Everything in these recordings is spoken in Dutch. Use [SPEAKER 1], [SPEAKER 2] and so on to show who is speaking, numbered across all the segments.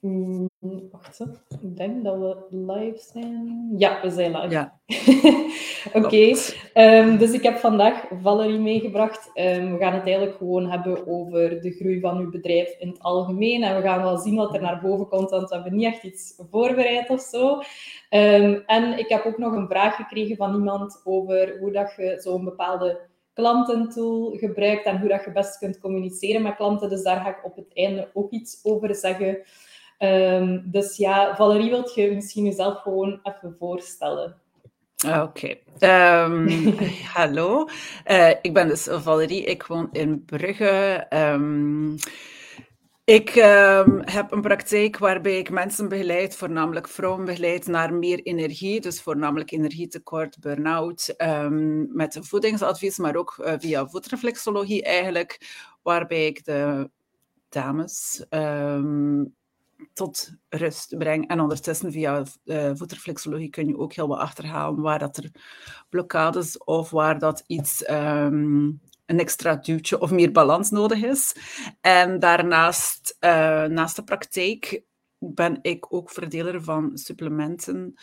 [SPEAKER 1] Mm, wacht, ik denk dat we live zijn. Ja, we zijn live.
[SPEAKER 2] Ja.
[SPEAKER 1] Oké, ehm, dus ik heb vandaag Valerie meegebracht. Ehm, we gaan het eigenlijk gewoon hebben over de groei van uw bedrijf in het algemeen. En we gaan wel zien wat er naar boven komt, want we hebben niet echt iets voorbereid of zo. Ehm, en ik heb ook nog een vraag gekregen van iemand over hoe dat je zo'n bepaalde klantentool gebruikt en hoe dat je best kunt communiceren met klanten. Dus daar ga ik op het einde ook iets over zeggen. Ehm, dus ja, Valerie, wilt je misschien jezelf gewoon even voorstellen?
[SPEAKER 2] Oké. Ehm, hallo, uh, ik ben dus Valerie, ik woon in Brugge. Um, ik heb een praktijk waarbij ik mensen begeleid, voornamelijk vrouwen begeleid, naar meer energie. Dus voornamelijk energietekort, burn-out, met voedingsadvies, maar ook uh, via voetreflexologie eigenlijk, waarbij ik de dames tot rust breng. En ondertussen via uh, voetreflexologie kun je ook heel wat achterhalen waar dat er blokkades of waar dat iets um, een extra duwtje of meer balans nodig is. En daarnaast, uh, naast de praktijk, ben ik ook verdeler van supplementen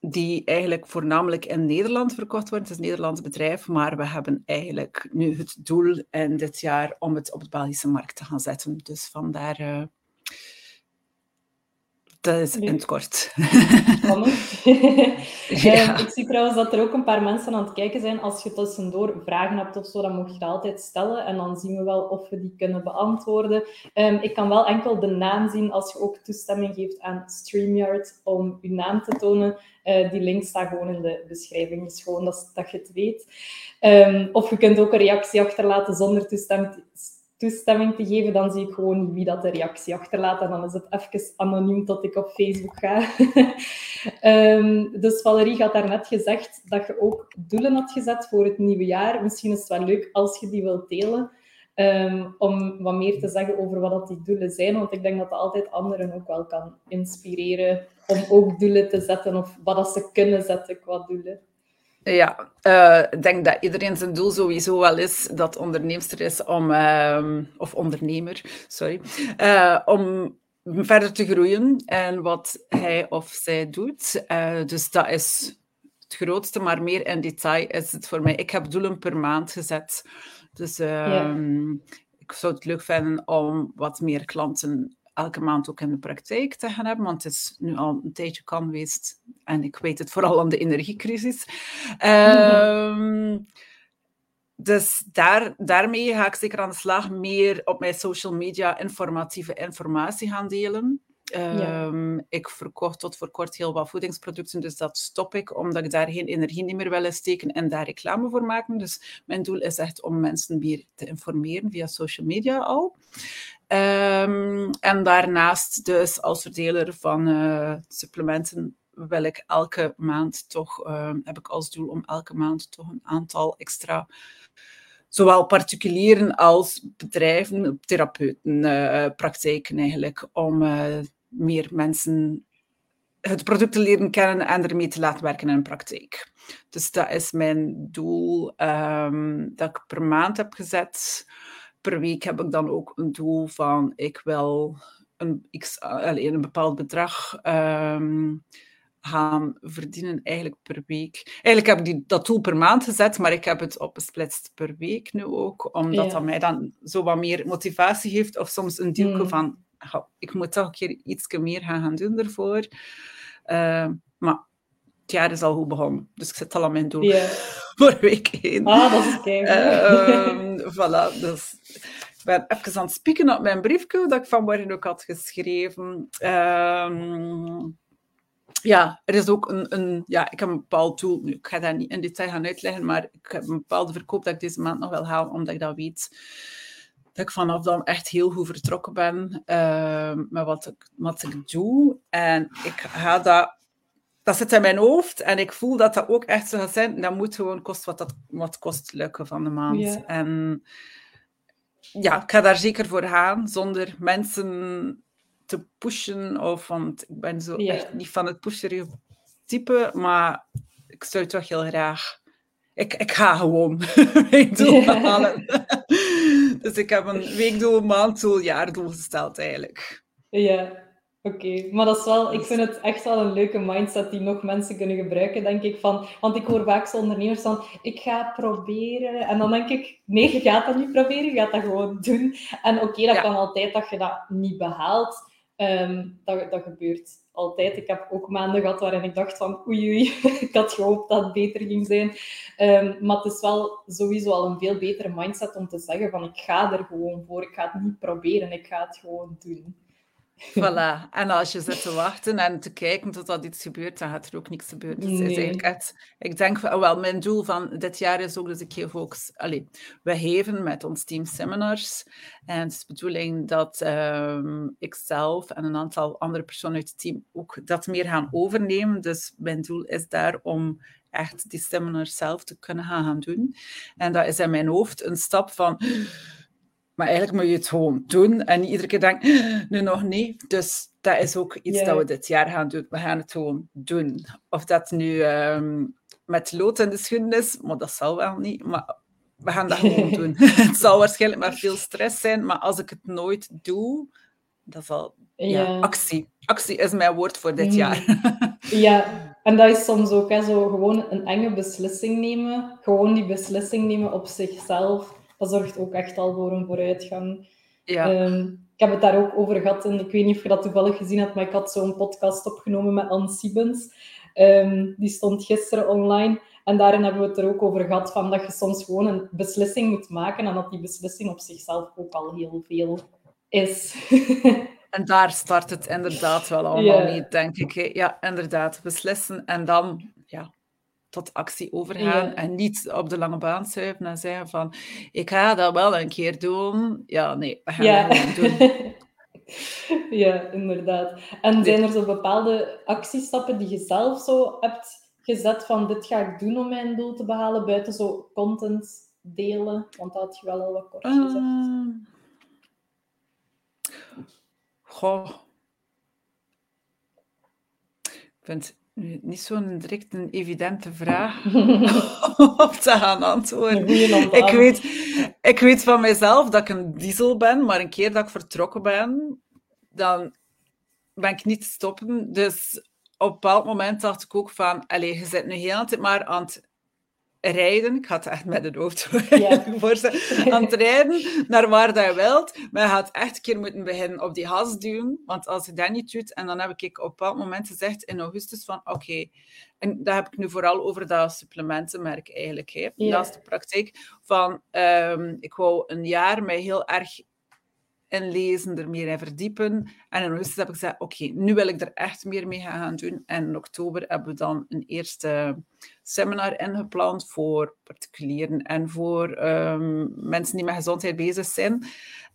[SPEAKER 2] die eigenlijk voornamelijk in Nederland verkocht worden. Het is een Nederlands bedrijf, maar we hebben eigenlijk nu het doel in dit jaar om het op de Belgische markt te gaan zetten. Dus vandaar uh, dat is in het kort.
[SPEAKER 1] ja. ik zie trouwens dat er ook een paar mensen aan het kijken zijn. Als je tussendoor vragen hebt of zo, dan mag je dat altijd stellen. En dan zien we wel of we die kunnen beantwoorden. Um, ik kan wel enkel de naam zien als je ook toestemming geeft aan StreamYard om je naam te tonen. Uh, die link staat gewoon in de beschrijving. Dus gewoon dat, dat je het weet. Um, of je kunt ook een reactie achterlaten zonder toestemming toestemming te geven, dan zie ik gewoon wie dat de reactie achterlaat. En dan is het even anoniem tot ik op Facebook ga. um, dus Valerie had daarnet gezegd dat je ook doelen had gezet voor het nieuwe jaar. Misschien is het wel leuk als je die wilt delen. Um, om wat meer te zeggen over wat dat die doelen zijn. Want ik denk dat dat altijd anderen ook wel kan inspireren om ook doelen te zetten of wat dat ze kunnen zetten qua doelen.
[SPEAKER 2] Ja, uh, ik denk dat iedereen zijn doel sowieso wel is dat onderneemster is om, uh, of ondernemer, sorry, uh, om verder te groeien en wat hij of zij doet. Uh, dus dat is het grootste, maar meer in detail is het voor mij. Ik heb doelen per maand gezet. Dus ja. Ehm, ik zou het leuk vinden om wat meer klanten elke maand ook in de praktijk te gaan hebben, want het is nu al een tijdje kan geweest en ik weet het vooral aan de energiecrisis. Ehm, dus daar, daarmee ga ik zeker aan de slag meer op mijn social media informatieve informatie gaan delen. Um, Ik verkocht tot voor kort heel wat voedingsproducten, dus dat stop ik, omdat ik daar geen energie meer wil steken en daar reclame voor maken. Dus mijn doel is echt om mensen meer te informeren via social media al. Um, en daarnaast dus als verdeler van uh, supplementen wil ik elke maand toch, uh, heb ik als doel om elke maand toch een aantal extra zowel particulieren als bedrijven, therapeuten, uh, praktijken eigenlijk, om uh, meer mensen het product te leren kennen en ermee te laten werken in een praktijk. Dus dat is mijn doel um, dat ik per maand heb gezet per week heb ik dan ook een doel van ik wil een, x, alleen een bepaald bedrag um, gaan verdienen eigenlijk per week. Eigenlijk heb ik die, dat doel per maand gezet, maar ik heb het opgesplitst per week nu ook, omdat ja. dat mij dan zo wat meer motivatie geeft of soms een duwke mm. van ik moet toch een keer iets meer gaan, gaan doen ervoor. Uh, maar het jaar is al goed begonnen, dus ik zit al aan mijn doel. Yeah. voor week 1.
[SPEAKER 1] Ah, dat is oké.
[SPEAKER 2] Uh, voilà, dus ik ben even aan het spieken op mijn briefje dat ik vanmorgen ook had geschreven. Uh, ja, er is ook een, een, ja, ik heb een bepaald doel. Nu, ik ga dat niet in detail gaan uitleggen, maar ik heb een bepaalde verkoop dat ik deze maand nog wil halen, omdat ik dat weet dat ik vanaf dan echt heel goed vertrokken ben uh, met wat ik, wat ik doe. En ik ga dat dat zit in mijn hoofd en ik voel dat dat ook echt zo gaat zijn. Dat moet gewoon kost wat dat wat kost lukken van de maand. En ja, ik ga daar zeker voor gaan, zonder mensen te pushen. Of, want ik ben zo echt niet van het pusherige type, maar ik zou het toch heel graag... Ik, ik ga gewoon mijn doel halen. dus ik heb een weekdoel, maanddoel, jaardoel gesteld eigenlijk.
[SPEAKER 1] Ja, Oké, maar dat is wel, ik vind het echt wel een leuke mindset die nog mensen kunnen gebruiken, denk ik. Van, want ik hoor vaak zo ondernemers van, ik ga proberen. En dan denk ik, nee, je gaat dat niet proberen, je gaat dat gewoon doen. En oké, dat kan altijd dat je dat niet behaalt. Ehm, dat, dat gebeurt altijd. Ik heb ook maanden gehad waarin ik dacht van, oei oei, ik had gehoopt dat het beter ging zijn. Um, maar het is wel sowieso al een veel betere mindset om te zeggen van, ik ga er gewoon voor. Ik ga het niet proberen, ik ga het gewoon doen.
[SPEAKER 2] Voilà. En als je zit te wachten en te kijken tot dat iets gebeurt, dan gaat er ook niks gebeuren. Dus nee. is eigenlijk ik denk wel, mijn doel van dit jaar is ook dat ik geef ook, allez, we geven met ons team seminars. En het is de bedoeling dat um, ik zelf en een aantal andere personen uit het team ook dat meer gaan overnemen. Dus mijn doel is daar om echt die seminars zelf te kunnen gaan doen. En dat is in mijn hoofd een stap van maar eigenlijk moet je het gewoon doen en niet iedere keer denken, nu nog niet. Dus dat is ook iets dat we dit jaar gaan doen. We gaan het gewoon doen. Of dat nu um, met lood in de schoenen is, maar dat zal wel niet. Maar we gaan dat gewoon doen. het zal waarschijnlijk met veel stress zijn, maar als ik het nooit doe, dat zal... Ja, actie. Actie is mijn woord voor dit mm. jaar.
[SPEAKER 1] ja, en dat is soms ook hè, zo gewoon een enge beslissing nemen. Gewoon die beslissing nemen op zichzelf dat zorgt ook echt al voor een vooruitgang. Ja. Um, ik heb het daar ook over gehad en ik weet niet of je dat toevallig gezien hebt, maar ik had zo'n podcast opgenomen met Anne Siebens. Um, die stond gisteren online. En daarin hebben we het er ook over gehad van dat je soms gewoon een beslissing moet maken en dat die beslissing op zichzelf ook al heel veel is.
[SPEAKER 2] en daar start het inderdaad wel allemaal ja. mee, denk ik. Ja, inderdaad, beslissen en dan ja, tot actie overgaan en niet op de lange baan schuiven en zeggen van ik ga dat wel een keer doen. Ja, nee, we gaan ja. doen.
[SPEAKER 1] ja, inderdaad. En zijn er zo bepaalde actiestappen die je zelf zo hebt gezet van dit ga ik doen om mijn doel te behalen, buiten zo content delen? Want dat had je wel al wat kort gezegd. Uh,
[SPEAKER 2] goh. Ik vind niet zo'n direct een evidente vraag om te gaan antwoorden. Ik weet, ik weet van mezelf dat ik een diesel ben, maar een keer dat ik vertrokken ben, dan ben ik niet te stoppen. Dus op een bepaald moment dacht ik ook van, allez, je zit nu heel tijd maar aan het rijden. Ik ga het echt met de auto ja. aan het rijden naar waar dat je wilt. Maar je gaat echt een keer moeten beginnen op die has duwen. Want als je dat niet doet, en dan heb ik op een bepaald moment gezegd in augustus van oké, en daar heb ik nu vooral over dat supplementenmerk eigenlijk. Hè. Ja. Dat is de praktijk van um, ik wou een jaar mij heel erg inlezen, er meer in verdiepen. En in augustus heb ik gezegd, oké, nu wil ik er echt meer mee gaan doen. En in oktober hebben we dan een eerste seminar ingepland voor particulieren en voor um, mensen die met gezondheid bezig zijn.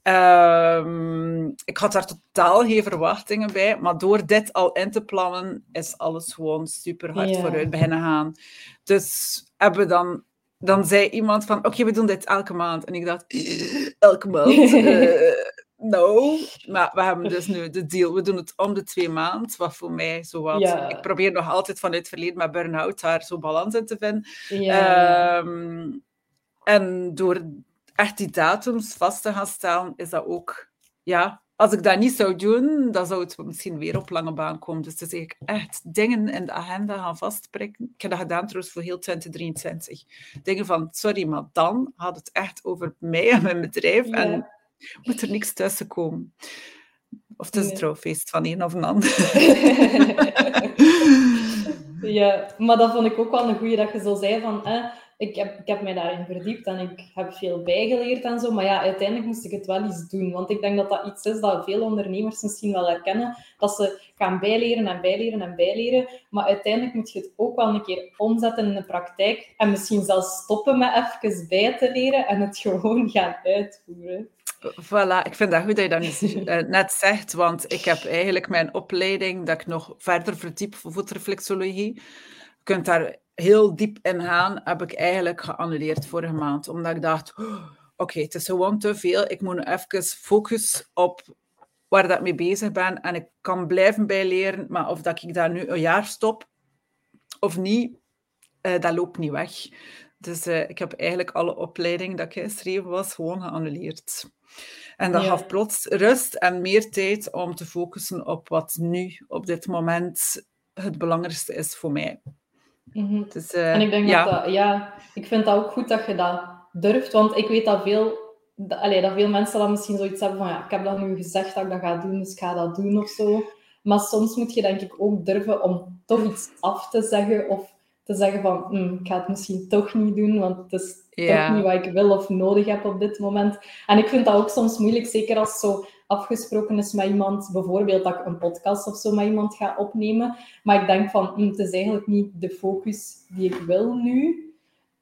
[SPEAKER 2] Um, ik had daar totaal geen verwachtingen bij, maar door dit al in te plannen, is alles gewoon super hard yeah. vooruit beginnen gaan. Dus hebben we dan dan zei iemand van, oké, we doen dit elke maand. En ik dacht, elke maand? Uh, no. Maar we hebben dus nu de deal, we doen het om de twee maanden, wat voor mij zo wat... Ja. Ik probeer nog altijd vanuit het verleden met burn-out daar zo balans in te vinden. Ja. Um, en door echt die datums vast te gaan stellen, is dat ook... Ja, als ik dat niet zou doen, dan zou het misschien weer op lange baan komen. Dus het is eigenlijk echt dingen in de agenda gaan vastprikken. Ik heb dat gedaan trouwens voor heel 2023. Dingen van, sorry, maar dan had het echt over mij en mijn bedrijf. Ja. En moet er niks tussen komen. Of het is een trouwfeest van een of een ander.
[SPEAKER 1] ja, maar dat vond ik ook wel een goeie dat je zo zei van... Eh, ik heb, ik heb mij daarin verdiept en ik heb veel bijgeleerd en zo. Maar ja, uiteindelijk moest ik het wel eens doen. Want ik denk dat dat iets is dat veel ondernemers misschien wel herkennen. Dat ze gaan bijleren en bijleren en bijleren. Maar uiteindelijk moet je het ook wel een keer omzetten in de praktijk. En misschien zelfs stoppen met even bij te leren en het gewoon gaan uitvoeren.
[SPEAKER 2] Voilà, ik vind dat goed dat je dat eh, net zegt, want ik heb eigenlijk mijn opleiding dat ik nog verder verdiep voor voetreflexologie. Je kunt daar heel diep in gaan, heb ik eigenlijk geannuleerd vorige maand. Omdat ik dacht, oh, oké, het is gewoon te veel. Ik moet nu even focus op waar dat ik mee bezig ben. En ik kan blijven bijleren, maar of dat ik daar nu een jaar stop of niet, uh, dat loopt niet weg. Dus uh, ik heb eigenlijk alle opleidingen dat ik geschreven was, gewoon geannuleerd. En dat
[SPEAKER 1] Ja.
[SPEAKER 2] gaf plots rust en meer tijd om te focussen op wat nu, op dit moment, het belangrijkste is voor mij.
[SPEAKER 1] Mhm.
[SPEAKER 2] Dus, eh,
[SPEAKER 1] En ik denk
[SPEAKER 2] ja.
[SPEAKER 1] dat dat, ja, ik vind dat ook goed dat je dat durft, want ik weet dat veel, dat, allee, dat veel mensen dan misschien zoiets hebben van, ja, ik heb dat nu gezegd dat ik dat ga doen, dus ik ga dat doen of zo. Maar soms moet je denk ik ook durven om toch iets af te zeggen of te zeggen van, "Hm, ik ga het misschien toch niet doen, want het is toch niet wat ik wil of nodig heb op dit moment. En ik vind dat ook soms moeilijk, zeker als zo afgesproken is met iemand, bijvoorbeeld dat ik een podcast of zo met iemand ga opnemen. Maar ik denk van, hm, het is eigenlijk niet de focus die ik wil nu.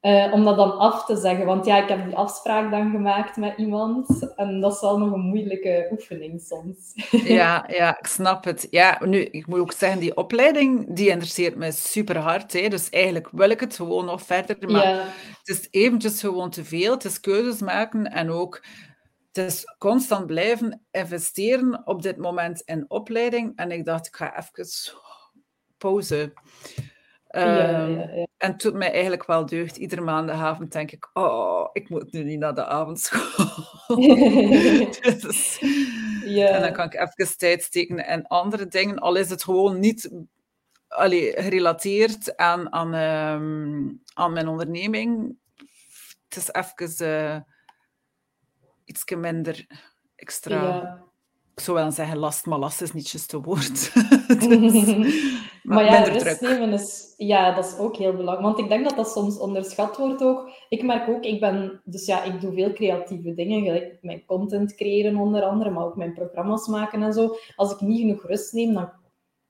[SPEAKER 1] Eh, om dat dan af te zeggen. Want ja, ik heb die afspraak dan gemaakt met iemand. En dat is wel nog een moeilijke oefening soms.
[SPEAKER 2] Ja, ja, ik snap het. Ja, nu, ik moet ook zeggen, die opleiding, die interesseert me super hard. Hè. Dus eigenlijk wil ik het gewoon nog verder. Maar
[SPEAKER 1] Ja,
[SPEAKER 2] het is eventjes gewoon te veel. Het is keuzes maken en ook het is constant blijven investeren op dit moment in opleiding. En ik dacht, ik ga even pauze.
[SPEAKER 1] ja,
[SPEAKER 2] Ehm,
[SPEAKER 1] ja, ja.
[SPEAKER 2] En het doet mij eigenlijk wel deugd. Iedere maandagavond denk ik, oh, ik moet nu niet naar de avondschool. Dus-
[SPEAKER 1] Ja.
[SPEAKER 2] En dan kan ik even tijd steken in andere dingen, al is het gewoon niet allee, gerelateerd aan, aan, ehm, aan mijn onderneming. Het is even eh iets minder extra.
[SPEAKER 1] Ja.
[SPEAKER 2] Ik zou wel zeggen last, maar last is niet juist het woord. Dus,
[SPEAKER 1] Maar ja, rust
[SPEAKER 2] druk.
[SPEAKER 1] nemen is, ja, dat is ook heel belangrijk. Want ik denk dat dat soms onderschat wordt ook. Ik merk ook, ik ben, dus ja, ik doe veel creatieve dingen, gelijk mijn content creëren onder andere, maar ook mijn programma's maken en zo. Als ik niet genoeg rust neem, dan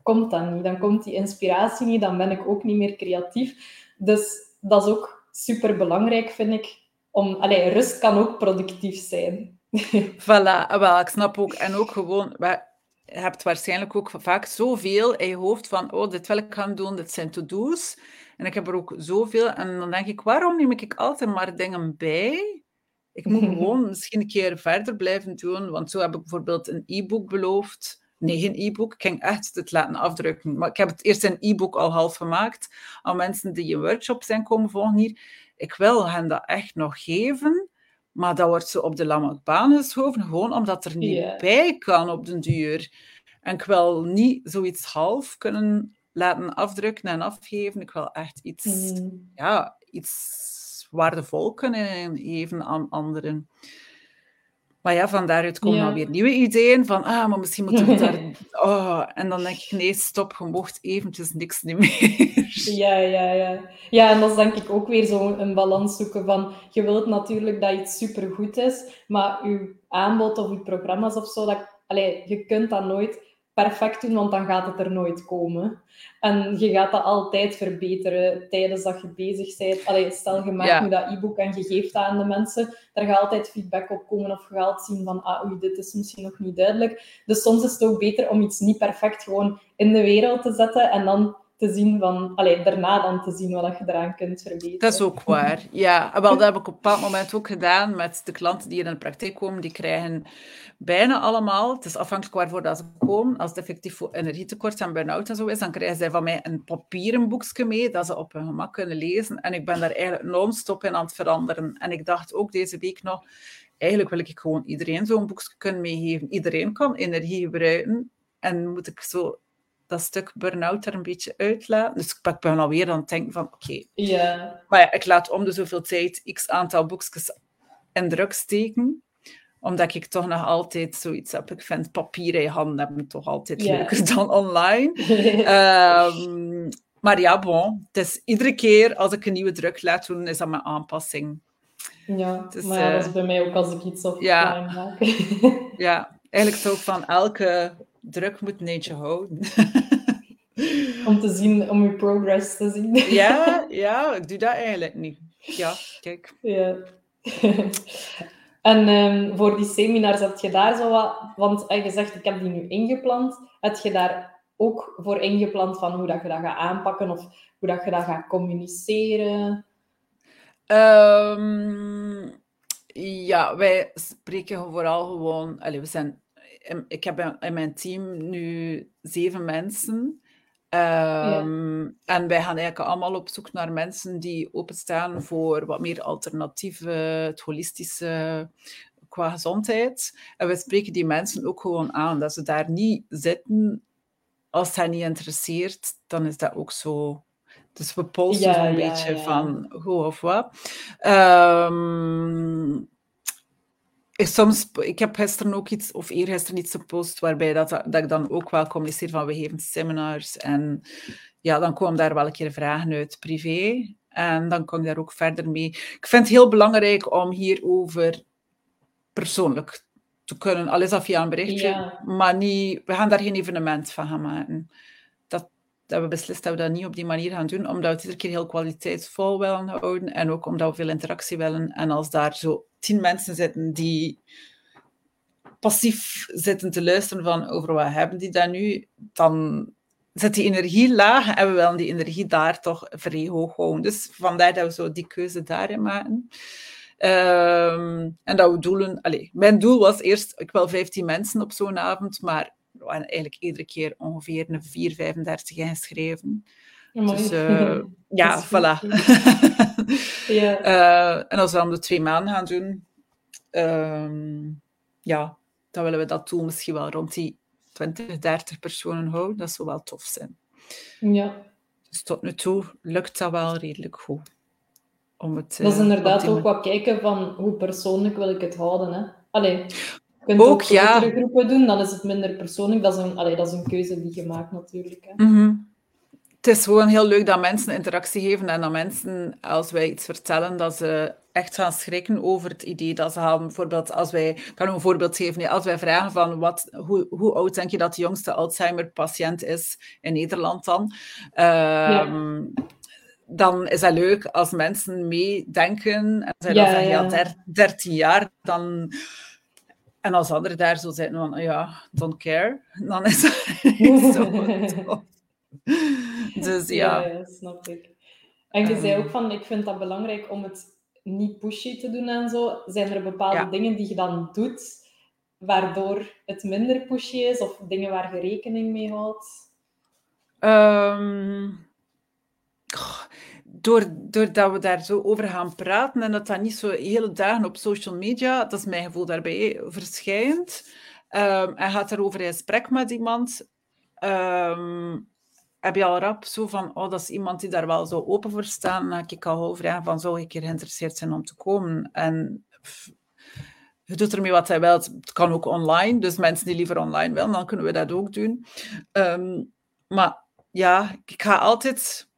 [SPEAKER 1] komt dat niet. Dan komt die inspiratie niet, dan ben ik ook niet meer creatief. Dus dat is ook super belangrijk, vind ik. Om, allee, rust kan ook productief zijn.
[SPEAKER 2] Voilà, ah, wel, ik snap ook. En ook gewoon, je hebt waarschijnlijk ook vaak zoveel in je hoofd van, oh, dit wil ik gaan doen, dit zijn to-do's. En ik heb er ook zoveel. En dan denk ik, waarom neem ik altijd maar dingen bij? Ik moet gewoon misschien een keer verder blijven doen. Want zo heb ik bijvoorbeeld een e-book beloofd. Nee, geen e-book. Ik ging echt het laten afdrukken. Maar ik heb het eerst een e-book al half gemaakt aan mensen die een workshop zijn komen volgen hier. Ik wil hen dat echt nog geven. Maar dat wordt zo op de lange baan geschoven, gewoon omdat er niet bij kan op den duur. En ik wil niet zoiets half kunnen laten afdrukken en afgeven. Ik wil echt iets,
[SPEAKER 1] Mm.
[SPEAKER 2] ja, iets waardevol kunnen geven aan anderen. Maar ja, van daaruit komen
[SPEAKER 1] Ja.
[SPEAKER 2] dan weer nieuwe ideeën van, ah, maar misschien moeten we daar... Oh, en dan denk ik, nee, stop, je mocht eventjes niks niet meer.
[SPEAKER 1] Ja, ja, ja. Ja, en dat is denk ik ook weer zo'n een balans zoeken van, je wilt natuurlijk dat iets supergoed is, maar je aanbod of je programma's of zo, dat, allee, je kunt dat nooit perfect doen, want dan gaat het er nooit komen. En je gaat dat altijd verbeteren tijdens dat je bezig bent. Allee, stel, je maakt
[SPEAKER 2] Ja.
[SPEAKER 1] nu dat e-book en je geeft dat aan de mensen, daar gaat altijd feedback op komen of je gaat zien van, ah, oei, dit is misschien nog niet duidelijk. Dus soms is het ook beter om iets niet perfect gewoon in de wereld te zetten en dan te zien van, allee, daarna dan te zien wat je eraan kunt verbeteren.
[SPEAKER 2] Dat is ook waar. Ja, wel, dat heb ik op een bepaald moment ook gedaan met de klanten die in de praktijk komen. Die krijgen bijna allemaal, het is afhankelijk waarvoor dat ze komen, als het effectief voor energietekort en burn-out en zo is, dan krijgen zij van mij een papieren boekje mee, dat ze op hun gemak kunnen lezen. En ik ben daar eigenlijk non-stop in aan het veranderen. En ik dacht ook deze week nog, eigenlijk wil ik gewoon iedereen zo'n boekje kunnen meegeven. Iedereen kan energie gebruiken. En moet ik zo dat stuk burn-out er een beetje uitlaten. Dus ik ben alweer aan het denken van, oké, maar ja, ik laat om de zoveel tijd x aantal boekjes in druk steken. Omdat ik toch nog altijd zoiets heb. Ik vind papier in handen hebben toch altijd leuker dan online. Ehm, maar ja, bon. Het is iedere keer als ik een nieuwe druk laat doen, is dat mijn aanpassing.
[SPEAKER 1] ja. Maar ja, dat is
[SPEAKER 2] eh,
[SPEAKER 1] bij mij ook als ik iets offline
[SPEAKER 2] ja.
[SPEAKER 1] maak.
[SPEAKER 2] Ja, eigenlijk zou ik van elke druk moet een eentje houden.
[SPEAKER 1] om te zien, om je progress te zien.
[SPEAKER 2] ja, ja, ik doe dat eigenlijk niet. Ja, kijk.
[SPEAKER 1] Ja. en ehm, voor die seminars heb je daar zo wat... Want eh, je zegt, ik heb die nu ingepland. Heb je daar ook voor ingepland van hoe dat je dat gaat aanpakken of hoe dat je dat gaat communiceren?
[SPEAKER 2] Ehm, ja, wij spreken vooral gewoon. Allee, we zijn, ik heb in, mijn team nu zeven mensen. Ehm, En wij gaan eigenlijk allemaal op zoek naar mensen die openstaan voor wat meer alternatieve, het holistische qua gezondheid. En we spreken die mensen ook gewoon aan. Dat ze daar niet zitten als hen niet interesseert, dan is dat ook zo. Dus we posten ja, een beetje van hoe of wat. Um, soms, ik heb gisteren ook iets, of eergisteren iets gepost, waarbij dat, dat ik dan ook wel communiceer van we geven seminars. En ja, dan komen daar wel een keer vragen uit privé. En dan kom ik daar ook verder mee. Ik vind het heel belangrijk om hierover persoonlijk te kunnen, al is dat via een berichtje, maar niet, we gaan daar geen evenement van gaan maken. Dat, we beslist dat we dat niet op die manier gaan doen, omdat we het iedere keer heel kwaliteitsvol willen houden en ook omdat we veel interactie willen. En als daar zo tien mensen zitten die passief zitten te luisteren van over wat hebben die dan nu, dan zit die energie laag en we willen die energie daar toch vrij hoog houden. Dus vandaar dat we zo die keuze daarin maken. Um, en dat we doelen... Allez, mijn doel was eerst, ik wil 15 mensen op zo'n avond, maar we waren eigenlijk iedere keer ongeveer een 4, 35 ingeschreven. Dus uh, ja, voilà. ja. Uh, en als we dan de twee maanden gaan doen, um, ja, dan willen we dat doel misschien wel rond die 20, 30 personen houden. Dat zou wel tof zijn.
[SPEAKER 1] Ja.
[SPEAKER 2] Dus tot nu toe lukt dat wel redelijk goed. Om het,
[SPEAKER 1] dat is eh, inderdaad ook wat kijken van hoe persoonlijk wil ik het houden. Hè? Allee, kunt
[SPEAKER 2] ook, ook ja.
[SPEAKER 1] groepen doen, dan is het minder persoonlijk. Dat is een, allee, dat is een keuze die je maakt natuurlijk. Hè?
[SPEAKER 2] Mm Het is gewoon heel leuk dat mensen interactie geven en dat mensen, als wij iets vertellen, dat ze echt gaan schrikken over het idee dat ze hebben. Bijvoorbeeld, als wij, ik kan een voorbeeld geven, als wij vragen van wat, hoe, hoe oud denk je dat de jongste Alzheimer-patiënt is in Nederland dan? Ehm, dan is dat leuk als mensen meedenken en zij ja, dan zeggen, ja, 13 jaar, dan... En als anderen daar zo zijn van, ja, don't care, dan is dat niet zo Dus ja.
[SPEAKER 1] ja. snap ik. En je zei ehm. ook van, ik vind dat belangrijk om het niet pushy te doen en zo. Zijn er bepaalde dingen die je dan doet, waardoor het minder pushy is? Of dingen waar je rekening mee houdt?
[SPEAKER 2] Um doordat we daar zo over gaan praten en dat dat niet zo hele dagen op social media, dat is mijn gevoel daarbij, verschijnt. Um, en gaat erover in gesprek met iemand, um, heb je al rap zo van, oh, dat is iemand die daar wel zo open voor staat. Dan heb ik al vragen van, zou ik hier geïnteresseerd zijn om te komen? En je doet ermee wat hij wilt. Het kan ook online, dus mensen die liever online willen, dan kunnen we dat ook doen. Um, maar ja, ik ga altijd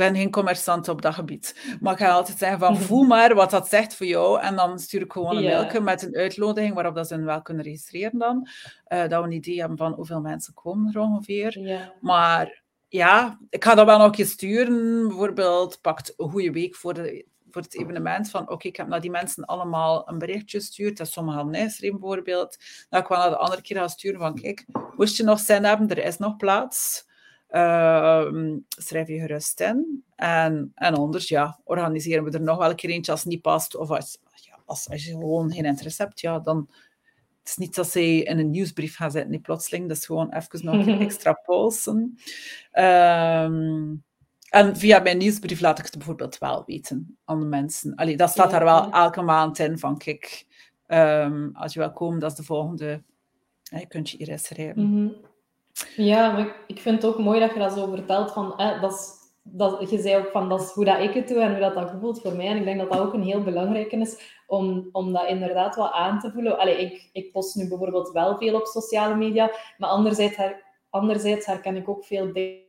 [SPEAKER 2] ben geen commerçant op dat gebied. Maar ik ga altijd zeggen van, voel maar wat dat zegt voor jou. En dan stuur ik gewoon een yeah. mailje met een uitnodiging waarop dat ze wel kunnen registreren dan. Uh, dat we een idee hebben van hoeveel mensen komen er ongeveer. Maar ja, ik ga dat wel nog eens sturen. Bijvoorbeeld, pakt een goede week voor, de, voor het evenement. Van oké, ik heb naar die mensen allemaal een berichtje gestuurd. Dat sommigen al Nijsreem bijvoorbeeld. Dat ik wel naar de andere keer ga sturen van kijk, moest je nog zin hebben, er is nog plaats. Uh, schrijf je gerust in. En, en anders, ja, organiseren we er nog wel een keer eentje als het niet past. Of als, ja, als, als je gewoon geen interesse hebt, ja, dan... Het is niet dat ze in een nieuwsbrief gaan zetten, niet plotseling. Dat is gewoon even nog een extra polsen. Ehm, en via mijn nieuwsbrief laat ik het bijvoorbeeld wel weten aan de mensen. Allee, dat staat daar wel elke maand in van, kijk, um, als je wil komen, dat is de volgende. Je kunt je hier schrijven.
[SPEAKER 1] Mm ja, ik vind het ook mooi dat je dat zo vertelt. Van, dat is, dat, je zei ook van dat is hoe dat ik het doe en hoe dat, dat voelt voor mij. En ik denk dat dat ook een heel belangrijke is om, om dat inderdaad wel aan te voelen. Allee, ik, ik post nu bijvoorbeeld wel veel op sociale media, maar anderzijds, her, anderzijds herken ik ook veel dingen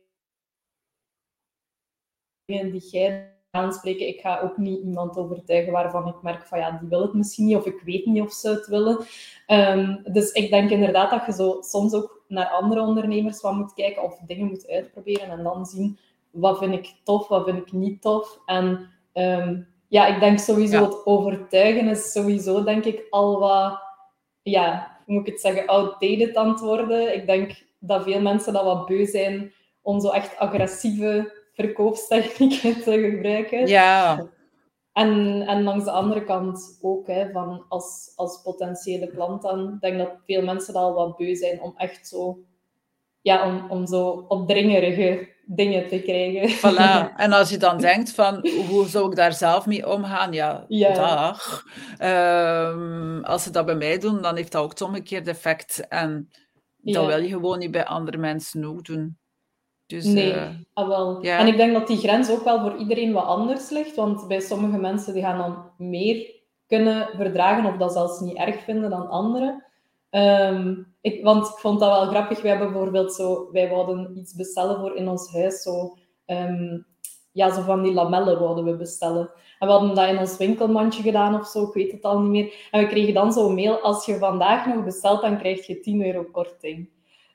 [SPEAKER 1] die jij aanspreken. Ik ga ook niet iemand overtuigen waarvan ik merk van ja, die wil het misschien niet of ik weet niet of ze het willen. Um, dus ik denk inderdaad dat je zo soms ook naar andere ondernemers wat moet kijken of dingen moet uitproberen en dan zien wat vind ik tof, wat vind ik niet tof. En um, ja, ik denk sowieso het overtuigen is sowieso denk ik al wat, ja, hoe moet ik het zeggen, outdated aan het worden. Ik denk dat veel mensen dat wat beu zijn om zo echt agressieve verkoopstechnieken te gebruiken.
[SPEAKER 2] Ja.
[SPEAKER 1] En, en langs de andere kant ook, hè, van als, als potentiële klant dan, denk dat veel mensen al wat beu zijn om echt zo ja, om, om zo opdringerige dingen te krijgen.
[SPEAKER 2] Voilà. En als je dan denkt van, hoe zou ik daar zelf mee omgaan? Ja,
[SPEAKER 1] Ja.
[SPEAKER 2] dag. Ehm, als ze dat bij mij doen, dan heeft dat ook het omgekeerde effect. En dat
[SPEAKER 1] Ja.
[SPEAKER 2] wil je gewoon niet bij andere mensen ook doen. Dus,
[SPEAKER 1] Nee,
[SPEAKER 2] eh,
[SPEAKER 1] ah, wel.
[SPEAKER 2] ja.
[SPEAKER 1] En ik denk dat die grens ook wel voor iedereen wat anders ligt. Want bij sommige mensen die gaan dan meer kunnen verdragen of dat zelfs niet erg vinden dan anderen. Ehm, ik, want ik vond dat wel grappig. We hebben bijvoorbeeld zo... Wij wouden iets bestellen voor in ons huis. Zo, ehm, ja, zo van die lamellen wouden we bestellen. En we hadden dat in ons winkelmandje gedaan of zo. Ik weet het al niet meer. En we kregen dan zo'n mail. Als je vandaag nog bestelt, dan krijg je 10 euro korting.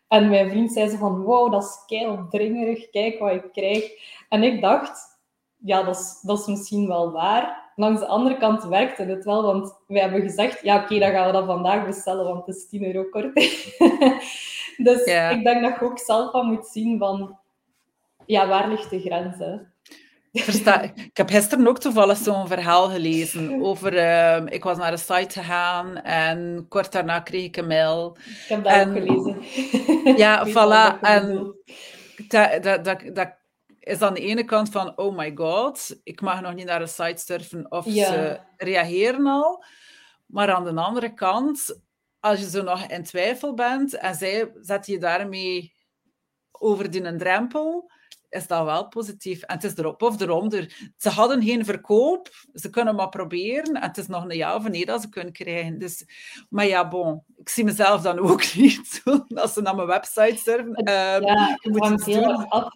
[SPEAKER 1] En mijn vriend zei zo van, wow, dat is keildringerig, kijk wat ik krijg. En ik dacht, ja, dat is, dat is misschien wel waar. Langs de andere kant werkte het wel, want wij hebben gezegd, ja, oké, dan gaan we dat vandaag bestellen, want het is 10 euro korting. dus ik denk dat je ook zelf wat moet zien van, ja, waar ligt de grens, hè?
[SPEAKER 2] Versta ik heb gisteren ook toevallig zo'n verhaal gelezen over... ehm, ik was naar een site gegaan en kort daarna kreeg ik een mail.
[SPEAKER 1] Ik heb dat
[SPEAKER 2] En-
[SPEAKER 1] ook gelezen.
[SPEAKER 2] Ja, voilà. En dat, dat, dat, dat is aan de ene kant van, oh my god, ik mag nog niet naar een site surfen of
[SPEAKER 1] Ja.
[SPEAKER 2] ze reageren al. Maar aan de andere kant, als je zo nog in twijfel bent en zij zetten je daarmee over die een drempel, is dat wel positief. En het is erop of eronder. Ze hadden geen verkoop, ze kunnen maar proberen. En het is nog een ja of nee dat ze kunnen krijgen. Dus, maar ja, bon, ik zie mezelf dan ook niet als ze naar mijn website surfen. Ehm,
[SPEAKER 1] Ja,
[SPEAKER 2] je
[SPEAKER 1] het
[SPEAKER 2] moet
[SPEAKER 1] hangt
[SPEAKER 2] iets
[SPEAKER 1] heel
[SPEAKER 2] doen.
[SPEAKER 1] erg af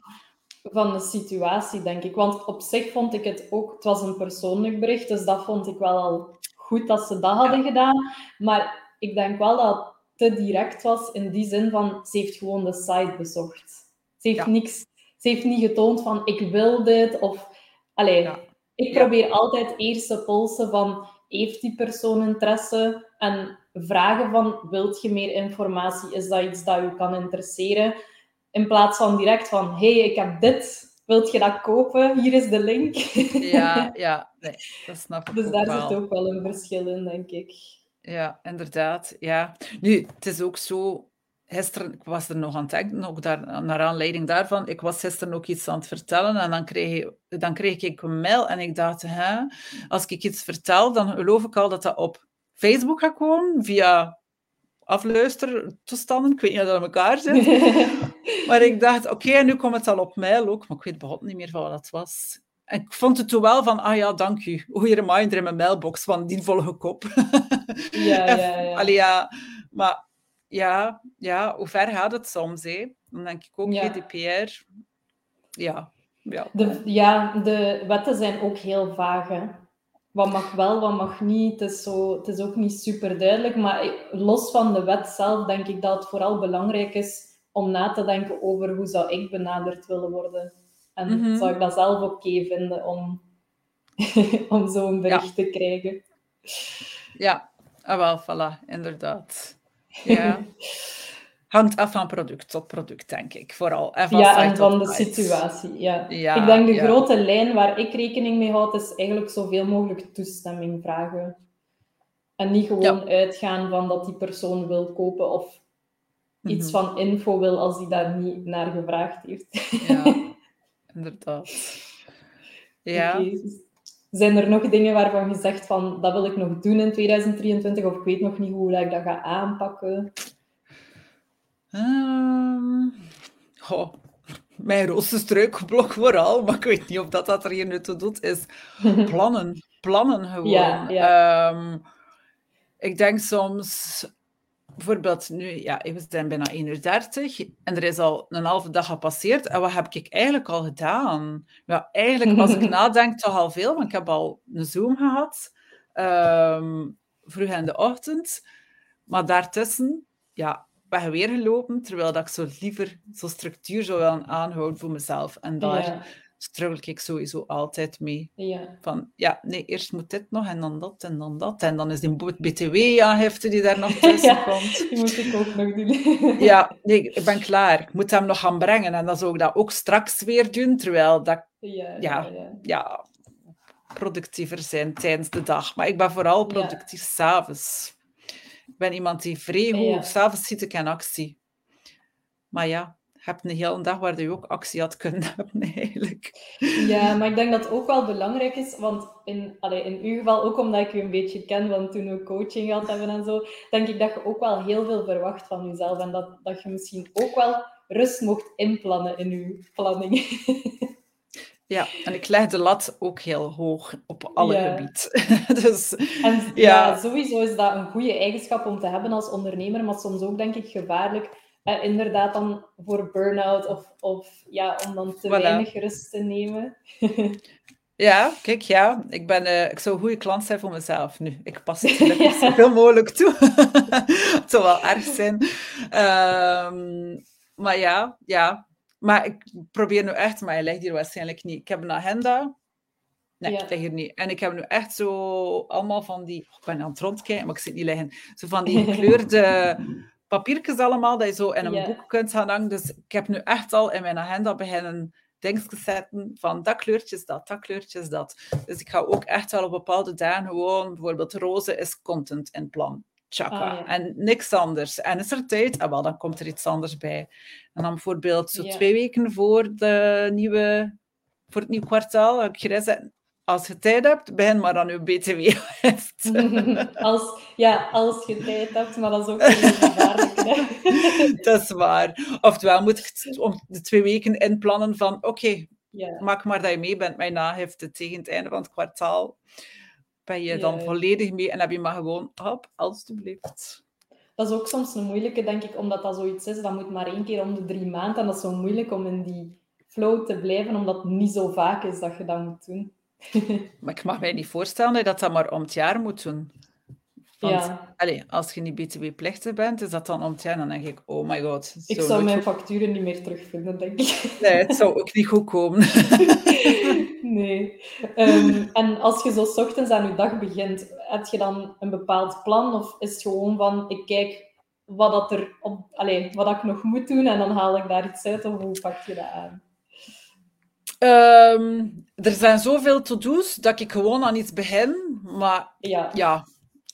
[SPEAKER 1] van de situatie, denk ik. Want op zich vond ik het ook... Het was een persoonlijk bericht, dus dat vond ik wel al goed dat ze dat hadden gedaan. Maar ik denk wel dat het te direct was in die zin van... Ze heeft gewoon de site bezocht. Ze heeft,
[SPEAKER 2] Ja.
[SPEAKER 1] niks, ze heeft niet getoond van, ik wil dit, of... Allee,
[SPEAKER 2] Ja.
[SPEAKER 1] ik
[SPEAKER 2] Ja.
[SPEAKER 1] probeer altijd eerst te polsen van... Heeft die persoon interesse? En vragen van, wilt je meer informatie? Is dat iets dat je kan interesseren? In plaats van direct van, hey, ik heb dit, wilt je dat kopen? Hier is de link.
[SPEAKER 2] Ja, ja, nee, dat snap ik
[SPEAKER 1] dus daar
[SPEAKER 2] wel.
[SPEAKER 1] zit ook wel een verschil in, denk ik.
[SPEAKER 2] Ja, inderdaad. Ja. Nu, het is ook zo. Gisteren, ik was er nog aan het denken, ook daar, naar aanleiding daarvan. Ik was gisteren ook iets aan het vertellen en dan kreeg, dan kreeg ik een mail en ik dacht, hè, als ik iets vertel, dan geloof ik al dat dat op Facebook gaat komen, via afluistertoestanden. Ik weet niet of dat aan elkaar zit. Maar ik dacht, oké, en nu komt het al op mail ook, maar ik weet begot niet meer van wat dat was. En ik vond het toen wel van, ah ja, dank u. Goeie reminder in mijn mailbox van die volgende kop.
[SPEAKER 1] ja, ja, ja.
[SPEAKER 2] Allee, ja, maar ja, ja, hoe ver gaat het soms? Hè? Dan denk ik ook
[SPEAKER 1] Ja.
[SPEAKER 2] GDPR. Ja, ja.
[SPEAKER 1] De, ja, de wetten zijn ook heel vaag. Hè. Wat mag wel, wat mag niet. Het is, zo, het is ook niet super duidelijk. Maar los van de wet zelf denk ik dat het vooral belangrijk is om na te denken over hoe zou ik benaderd willen worden. En
[SPEAKER 2] Mhm.
[SPEAKER 1] zou ik dat zelf oké vinden om, om zo'n bericht te krijgen.
[SPEAKER 2] ja. Ah, wel, voilà, inderdaad. Ja. Hangt af van product tot product, denk ik. Vooral. En van
[SPEAKER 1] Ja, en van de
[SPEAKER 2] site.
[SPEAKER 1] situatie. Ja.
[SPEAKER 2] Ja,
[SPEAKER 1] ik denk de
[SPEAKER 2] ja.
[SPEAKER 1] grote lijn waar ik rekening mee houd, is eigenlijk zoveel mogelijk toestemming vragen. En niet gewoon uitgaan van dat die persoon wil kopen of iets
[SPEAKER 2] Mhm.
[SPEAKER 1] van info wil als die daar niet naar gevraagd heeft.
[SPEAKER 2] Ja, inderdaad. Ja.
[SPEAKER 1] Oké. Zijn er nog dingen waarvan je zegt van dat wil ik nog doen in 2023 of ik weet nog niet hoe ik dat ga aanpakken?
[SPEAKER 2] Ehm, mijn roze vooral, maar ik weet niet of dat, dat er hier nu toe doet, is plannen. Plannen gewoon.
[SPEAKER 1] Ja,
[SPEAKER 2] Ehm, ik denk soms, bijvoorbeeld nu, ja, we zijn bijna 1 uur 30 en er is al een halve dag gepasseerd. En wat heb ik eigenlijk al gedaan? Ja, eigenlijk, als ik nadenk, toch al veel, want ik heb al een Zoom gehad, ehm, vroeg in de ochtend. Maar daartussen, ja, ben je weer gelopen, terwijl dat ik zo liever zo structuur zou willen aanhouden voor mezelf. En daar
[SPEAKER 1] Ja,
[SPEAKER 2] struggle ik sowieso altijd mee.
[SPEAKER 1] ja.
[SPEAKER 2] Van, ja, nee, eerst moet dit nog, en dan dat, en dan dat. En dan is die BTW-aangifte die daar nog tussen
[SPEAKER 1] Ja.
[SPEAKER 2] komt.
[SPEAKER 1] Die moet ik ook nog doen.
[SPEAKER 2] Ja, nee, ik ben klaar. Ik moet hem nog gaan brengen. En dan zou ik dat ook straks weer doen, terwijl dat,
[SPEAKER 1] Ja,
[SPEAKER 2] Ja.
[SPEAKER 1] ja,
[SPEAKER 2] productiever zijn tijdens de dag. Maar ik ben vooral productief s'avonds. Ik ben iemand die vrij goed...
[SPEAKER 1] Ja.
[SPEAKER 2] S'avonds zit ik in actie. Maar ja, hebt een hele dag waar je ook actie had kunnen hebben, eigenlijk.
[SPEAKER 1] Ja, maar ik denk dat ook wel belangrijk is, want in, allee, in uw geval, ook omdat ik u een beetje ken, want toen we coaching gehad hebben en zo, denk ik dat je ook wel heel veel verwacht van jezelf en dat, dat je misschien ook wel rust mocht inplannen in uw planning.
[SPEAKER 2] Ja, en ik leg de lat ook heel hoog op alle ja. gebied. dus,
[SPEAKER 1] en ja. ja. sowieso is dat een goede eigenschap om te hebben als ondernemer, maar soms ook denk ik gevaarlijk. Eh, inderdaad dan voor burn-out of, of ja, om dan te weinig rust te nemen.
[SPEAKER 2] Ja, kijk, ja. Ik, ben, uh, ik zou een goede klant zijn voor mezelf nu. Ik pas het ja. zoveel mogelijk toe. het zou wel erg zijn. Um, maar ja, ja, maar ik probeer nu echt, maar hij ligt hier waarschijnlijk niet. Ik heb een agenda. Nee, ja. ik lig hier niet. En ik heb nu echt zo allemaal van die... Oh, ik ben aan het rondkijken, maar ik zit niet liggen. Zo van die gekleurde papiertjes allemaal, dat je zo in een boek kunt gaan hangen. Dus ik heb nu echt al in mijn agenda beginnen dingetjes zetten van dat kleurtje is dat, dat kleurtje is dat. Dus ik ga ook echt wel op bepaalde dagen gewoon, bijvoorbeeld roze is content in plan. Chaka. Oh, en niks anders. En is er tijd? Ah, wel, dan komt er iets anders bij. En dan bijvoorbeeld zo twee weken voor, de nieuwe, voor het nieuwe kwartaal heb ik gezegd, als je tijd hebt, begin maar aan je BTW.
[SPEAKER 1] als, ja, als je tijd hebt, maar dat is ook heel
[SPEAKER 2] dat is waar. Oftewel moet ik om de twee weken inplannen van, oké, okay, maak maar dat je mee bent met nagifte tegen het einde van het kwartaal ben je dan volledig mee en heb je maar gewoon, hop, alstublieft.
[SPEAKER 1] Dat is ook soms een moeilijke, denk ik, omdat dat zoiets is. Dat moet maar één keer om de drie maanden. En dat is zo moeilijk om in die flow te blijven, omdat het niet zo vaak is dat je dat moet doen.
[SPEAKER 2] maar ik mag mij niet voorstellen dat dat maar om het jaar moet doen. Want ja. allez, als je niet btw-plichtig bent, is dat dan om het jaar, dan denk ik, oh my god.
[SPEAKER 1] Ik zou mijn facturen niet meer terugvinden, denk ik.
[SPEAKER 2] Nee, het zou ook niet goed komen.
[SPEAKER 1] nee. Um, en als je zo ochtends aan je dag begint, heb je dan een bepaald plan? Of is het gewoon van, ik kijk wat, dat er op, allez, wat ik nog moet doen en dan haal ik daar iets uit? Of hoe pak je dat aan?
[SPEAKER 2] Um, er zijn zoveel to-do's dat ik gewoon aan iets begin. Maar ja, ja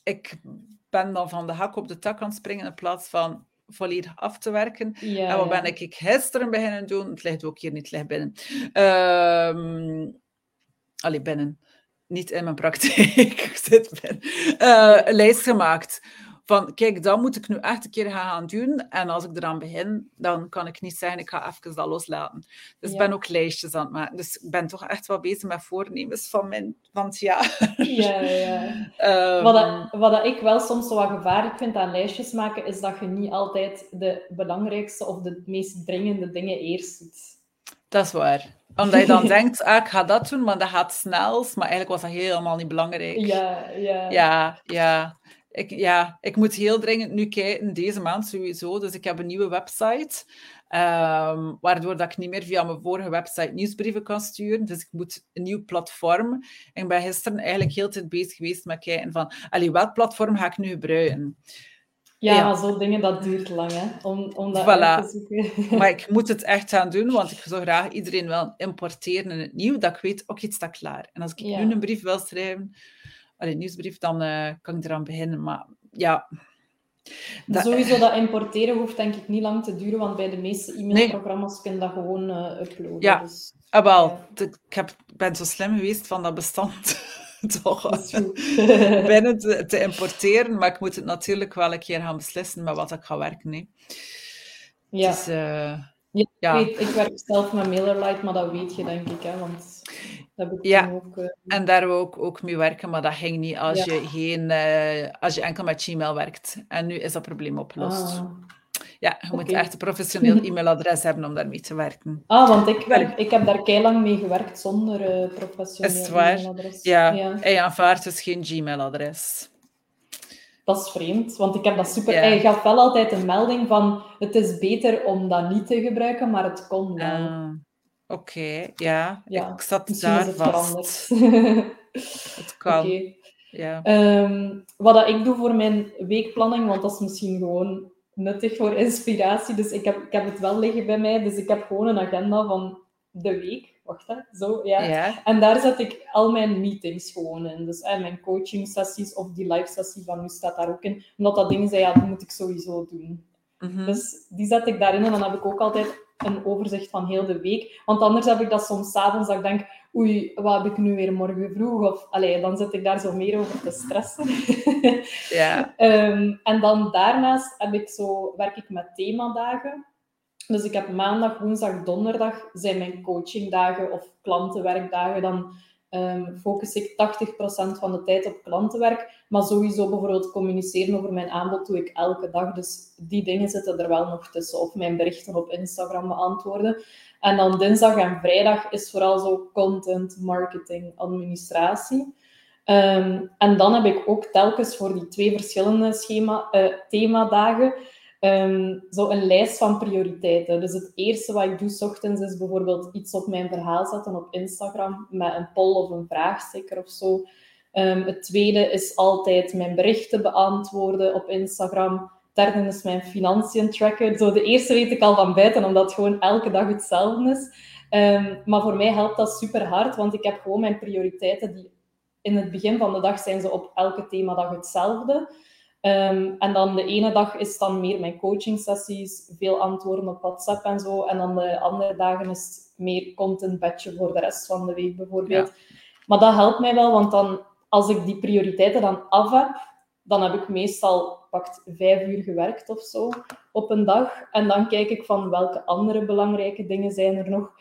[SPEAKER 2] ik ben dan van de hak op de tak aan het springen in plaats van volledig af te werken. Ja, en wat ben ik gisteren beginnen doen? Het ligt ook hier niet, licht binnen. Um, allee, binnen. Niet in mijn praktijk. ik zit binnen. Uh, een lijst gemaakt van kijk, dat moet ik nu echt een keer gaan doen. En als ik eraan begin, dan kan ik niet zeggen, ik ga even dat loslaten. Dus ik ben ook lijstjes aan het maken. Dus ik ben toch echt wel bezig met voornemens van, mijn, van het jaar.
[SPEAKER 1] Ja, ja. um, wat, dat, wat dat ik wel soms zo wat gevaarlijk vind aan lijstjes maken, is dat je niet altijd de belangrijkste of de meest dringende dingen eerst doet.
[SPEAKER 2] Dat is waar omdat je dan denkt, ah, ik ga dat doen, maar dat gaat snel. Maar eigenlijk was dat helemaal niet belangrijk.
[SPEAKER 1] Ja, ja.
[SPEAKER 2] Ja, ja ik, ja, ik moet heel dringend nu kijken, deze maand sowieso. Dus ik heb een nieuwe website, um, waardoor dat ik niet meer via mijn vorige website nieuwsbrieven kan sturen. Dus ik moet een nieuw platform. En ik ben gisteren eigenlijk heel tijd bezig geweest met kijken van, allee, welk platform ga ik nu gebruiken?
[SPEAKER 1] Ja, ja. maar zo'n dingen, dat duurt lang, hè, om, om dat voilà. te zoeken.
[SPEAKER 2] Maar ik moet het echt gaan doen, want ik zou graag iedereen wel importeren in het nieuw, dat ik weet, oké, het staat klaar. En als ik nu een brief wil schrijven, allee, nieuwsbrief, dan uh, kan ik eraan beginnen. Maar ja...
[SPEAKER 1] Dat, Sowieso dat importeren hoeft denk ik niet lang te duren, want bij de meeste e-mailprogramma's nee. kun je dat gewoon uh, uploaden.
[SPEAKER 2] Ja, dus, ah, wel. Ja. Ik heb, ben zo slim geweest van dat bestand toch binnen te, te, importeren, maar ik moet het natuurlijk wel een keer gaan beslissen met wat ik ga werken. Nee.
[SPEAKER 1] Ja. Dus, uh, ja, Ik, weet, ik, werk zelf met MailerLite, maar dat weet je denk ik, hè, want dat ik
[SPEAKER 2] ja. ook... Uh... En daar we ook, ook mee werken, maar dat ging niet als, ja. je, geen, uh, als je enkel met Gmail werkt. En nu is dat probleem opgelost. Ah. Ja, je okay. moet echt een professioneel e-mailadres hebben om daarmee te werken.
[SPEAKER 1] Ah, want ik, werk, ik heb daar kei lang mee gewerkt zonder uh, professioneel e-mailadres.
[SPEAKER 2] Ja, ja. en je aanvaardt dus geen Gmail-adres
[SPEAKER 1] dat is vreemd, want ik heb dat super... Ja. Hij gaf wel altijd een melding van het is beter om dat niet te gebruiken, maar het kon wel.
[SPEAKER 2] Oké, ja. ja. Ik zat daar het vast. het kan. Okay. Ja.
[SPEAKER 1] Um, wat dat ik doe voor mijn weekplanning, want dat is misschien gewoon nuttig voor inspiratie, dus ik heb, ik heb het wel liggen bij mij, dus ik heb gewoon een agenda van de week wacht hè, zo, ja. ja. En daar zet ik al mijn meetings gewoon in. Dus eh, mijn coaching sessies of die live sessie van nu staat daar ook in. Omdat dat dingen zijn, ja, dat moet ik sowieso doen. Mm -hmm. Dus die zet ik daarin en dan heb ik ook altijd een overzicht van heel de week. Want anders heb ik dat soms avonds dat ik denk, oei, wat heb ik nu weer morgen vroeg? Of allee, dan zit ik daar zo meer over te stressen.
[SPEAKER 2] ja.
[SPEAKER 1] Ehm, en dan daarnaast heb ik zo, werk ik met themadagen. Dus ik heb maandag, woensdag, donderdag zijn mijn coachingdagen of klantenwerkdagen. Dan um, focus ik 80% van de tijd op klantenwerk. Maar sowieso bijvoorbeeld communiceren over mijn aanbod doe ik elke dag. Dus die dingen zitten er wel nog tussen. Of mijn berichten op Instagram beantwoorden. En dan dinsdag en vrijdag is vooral zo content, marketing, administratie. Ehm, en dan heb ik ook telkens voor die twee verschillende schema, uh, themadagen um, zo een lijst van prioriteiten. Dus het eerste wat ik doe s ochtends is bijvoorbeeld iets op mijn verhaal zetten op Instagram met een poll of een vraagsticker of zo. Um, het tweede is altijd mijn berichten beantwoorden op Instagram. Derde is mijn financiën tracken. Zo de eerste weet ik al van buiten, omdat het gewoon elke dag hetzelfde is. Um, maar voor mij helpt dat super hard, want ik heb gewoon mijn prioriteiten die in het begin van de dag zijn ze op elke themadag hetzelfde. Um, en dan de ene dag is dan meer mijn coaching sessies, veel antwoorden op WhatsApp en zo. En dan de andere dagen is het meer content badge voor de rest van de week bijvoorbeeld. Maar dat helpt mij wel, want dan, als ik die prioriteiten dan af heb, dan heb ik meestal pakt vijf uur gewerkt of zo op een dag. En dan kijk ik van welke andere belangrijke dingen zijn er nog.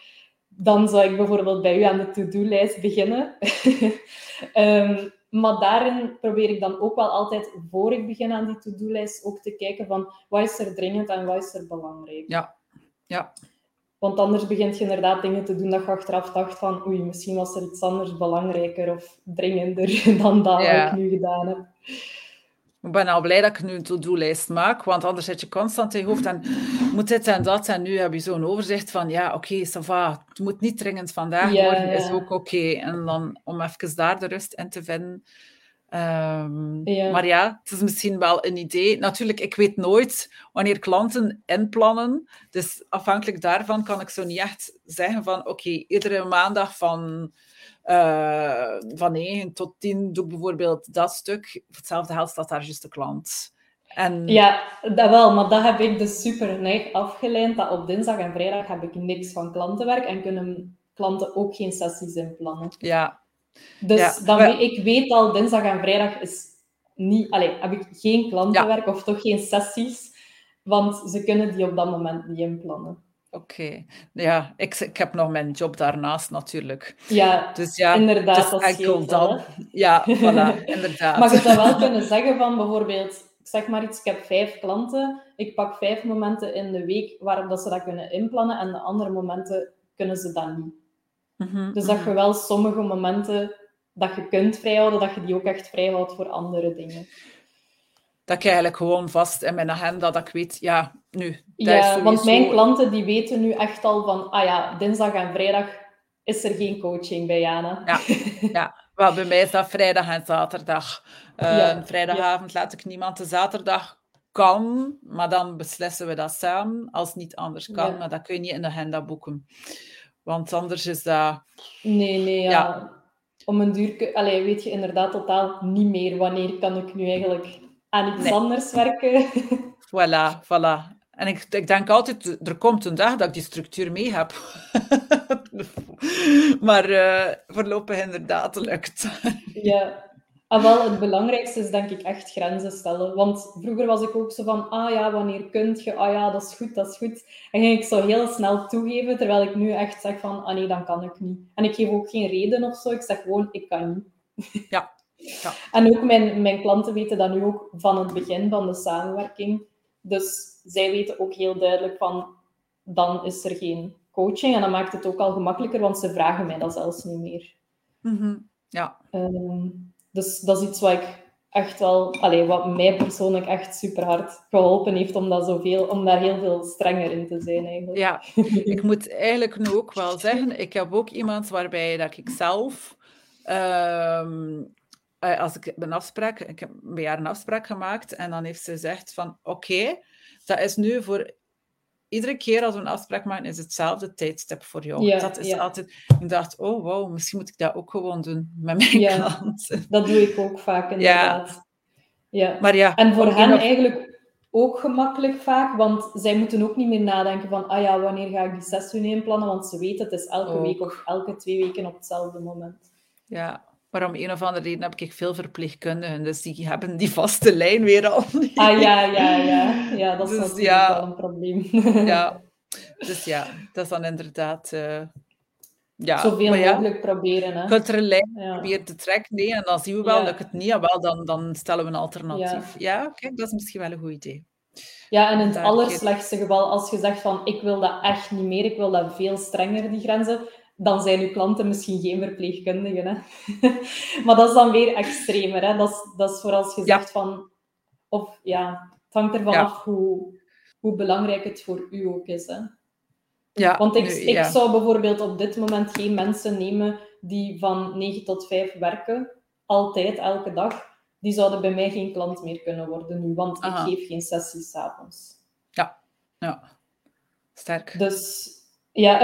[SPEAKER 1] Dan zou ik bijvoorbeeld bij u aan de to-do-lijst beginnen. um, Maar daarin probeer ik dan ook wel altijd, voor ik begin aan die to-do-lijst, ook te kijken van wat is er dringend en wat is er belangrijk.
[SPEAKER 2] Ja, ja.
[SPEAKER 1] Want anders begint je inderdaad dingen te doen dat je achteraf dacht van oei, misschien was er iets anders belangrijker of dringender dan dat ja. ik nu gedaan heb.
[SPEAKER 2] Ik ben al blij dat ik nu een to-do-lijst maak, want anders zit je constant in je hoofd en moet dit en dat. En nu heb je zo'n overzicht van, ja, oké, okay, het moet niet dringend vandaag worden, is ook oké. En dan om even daar de rust in te vinden. Um, Maar ja, het is misschien wel een idee. Natuurlijk, ik weet nooit wanneer klanten inplannen. Dus afhankelijk daarvan kan ik zo niet echt zeggen van, oké, okay, iedere maandag van uh, van 9 tot 10 doe ik bijvoorbeeld dat stuk. Voor hetzelfde geld staat daar juist de klant. En...
[SPEAKER 1] Ja, dat wel, maar dat heb ik dus super neig afgeleid. Dat op dinsdag en vrijdag heb ik niks van klantenwerk en kunnen klanten ook geen sessies inplannen.
[SPEAKER 2] Ja.
[SPEAKER 1] Dus ja. Dan, ik weet al, dinsdag en vrijdag is niet, allez, heb ik geen klantenwerk ja. of toch geen sessies, want ze kunnen die op dat moment niet inplannen.
[SPEAKER 2] Oké, ja, ik, ik heb nog mijn job daarnaast natuurlijk.
[SPEAKER 1] Ja, dus ja, inderdaad.
[SPEAKER 2] Dus enkel dan. Ja, voilà, inderdaad.
[SPEAKER 1] Maar je zou wel kunnen zeggen van bijvoorbeeld, ik zeg maar iets, ik heb vijf klanten, ik pak vijf momenten in de week waarop dat ze dat kunnen inplannen en de andere momenten kunnen ze dat niet. Mm dus dat je wel sommige momenten dat je kunt vrijhouden, dat je die ook echt vrijhoudt voor andere dingen
[SPEAKER 2] dat ik eigenlijk gewoon vast in mijn agenda, dat ik weet, ja, nu.
[SPEAKER 1] Ja, want mijn klanten die weten nu echt al van, ah ja, dinsdag en vrijdag is er geen coaching bij Jana.
[SPEAKER 2] Ja, ja. Wel, bij mij is dat vrijdag en zaterdag. Uh, vrijdagavond laat ik niemand de zaterdag kan, maar dan beslissen we dat samen. Als het niet anders kan, maar dat kun je niet in de agenda boeken. Want anders is dat...
[SPEAKER 1] Nee, nee, ja. Om een duur... Allee, weet je inderdaad totaal niet meer wanneer kan ik nu eigenlijk aan iets anders werken.
[SPEAKER 2] Voilà, voilà. En ik, ik denk altijd, er komt een dag dat ik die structuur mee heb. maar uh, voorlopig inderdaad lukt.
[SPEAKER 1] ja, ah, wel, het belangrijkste is denk ik echt grenzen stellen. Want vroeger was ik ook zo van, ah ja, wanneer kunt je? Ah ja, dat is goed, dat is goed. En ging ik zo heel snel toegeven, terwijl ik nu echt zeg van, ah nee, dan kan ik niet. En ik geef ook geen reden of zo, ik zeg gewoon, ik kan niet.
[SPEAKER 2] Ja, ja.
[SPEAKER 1] En ook mijn, mijn klanten weten dat nu ook van het begin van de samenwerking. Dus zij weten ook heel duidelijk van, dan is er geen coaching. En dan maakt het ook al gemakkelijker, want ze vragen mij dat zelfs niet meer.
[SPEAKER 2] Mm Ja.
[SPEAKER 1] Um, dus dat is iets wat ik echt wel, allez, wat mij persoonlijk echt super hard geholpen heeft om, dat zoveel, om daar heel veel strenger in te zijn eigenlijk.
[SPEAKER 2] Ja, ik moet eigenlijk nu ook wel zeggen, ik heb ook iemand waarbij dat ik zelf um, uh, als ik een afspraak, ik heb een jaar een afspraak gemaakt en dan heeft ze gezegd van oké, dat is nu voor iedere keer als we een afspraak maken, is hetzelfde tijdstip voor jou. Ja, dat is altijd, ik dacht, oh wow, misschien moet ik dat ook gewoon doen met mijn ja, klanten.
[SPEAKER 1] Dat doe ik ook vaak inderdaad.
[SPEAKER 2] Ja. ja. Maar ja,
[SPEAKER 1] en voor hen eigenlijk ook gemakkelijk vaak, want zij moeten ook niet meer nadenken van, ah ja, wanneer ga ik die sessie inplannen, want ze weten het is elke week of elke twee weken op hetzelfde moment.
[SPEAKER 2] Ja, maar om een of andere reden heb ik veel verpleegkundigen, dus die hebben die vaste lijn weer al.
[SPEAKER 1] Ah ja, ja, ja. Ja, dat is dus, natuurlijk ja, wel een probleem.
[SPEAKER 2] Ja, dus ja, dat is dan inderdaad... Uh, ja,
[SPEAKER 1] Zoveel mogelijk proberen. Hè.
[SPEAKER 2] Je kunt er een lijn proberen te trekken, nee, en dan zien we wel, lukt het niet, ja, wel, dan, dan stellen we een alternatief. Ja, kijk, dat is misschien wel een goed idee.
[SPEAKER 1] Ja, en in het allerslechtste geval, als je zegt van ik wil dat echt niet meer, ik wil dat veel strenger, die grenzen, dan zijn uw klanten misschien geen verpleegkundigen. Hè? maar dat is dan weer extremer. Hè? Dat, is, dat is voor als je zegt van... Of ja, het hangt ervan af hoe, hoe belangrijk het voor u ook is. Hè? Ja, Want ik, ik zou bijvoorbeeld op dit moment geen mensen nemen die van 9 tot 5 werken, altijd, elke dag. Die zouden bij mij geen klant meer kunnen worden nu, want ik geef geen sessies s'avonds.
[SPEAKER 2] Ja, ja. Sterk.
[SPEAKER 1] Dus ja.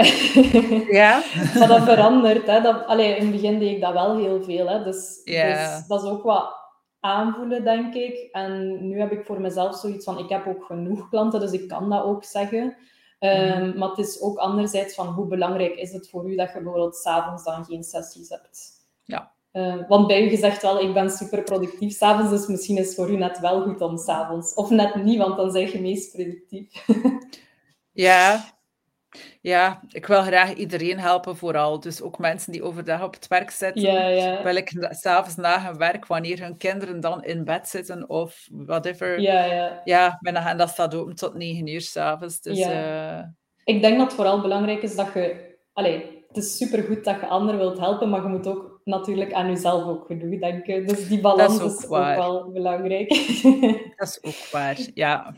[SPEAKER 2] ja.
[SPEAKER 1] maar dat verandert. Hè. Dat, allee, in het begin deed ik dat wel heel veel. Hè. Dus, dus dat is ook wat aanvoelen, denk ik. En nu heb ik voor mezelf zoiets van, ik heb ook genoeg klanten, dus ik kan dat ook zeggen. Um, mm. Maar het is ook anderzijds van, hoe belangrijk is het voor u dat je bijvoorbeeld s'avonds dan geen sessies hebt?
[SPEAKER 2] Ja.
[SPEAKER 1] Uh, want bij u gezegd wel, ik ben super productief s'avonds, dus misschien is het voor u net wel goed om s'avonds. Of net niet, want dan zijn je meest productief.
[SPEAKER 2] ja, ja, ik wil graag iedereen helpen vooral. Dus ook mensen die overdag op het werk zitten.
[SPEAKER 1] Ja, ja.
[SPEAKER 2] Wil ik s'avonds na hun werk, wanneer hun kinderen dan in bed zitten of whatever.
[SPEAKER 1] Ja, ja.
[SPEAKER 2] Ja, mijn agenda staat open tot negen uur s'avonds. Dus, ja. Uh...
[SPEAKER 1] Ik denk dat het vooral belangrijk is dat je... Allee, het is supergoed dat je anderen wilt helpen, maar je moet ook natuurlijk aan jezelf ook genoeg denken. Dus die balans is, ook, wel belangrijk.
[SPEAKER 2] dat is ook waar, ja.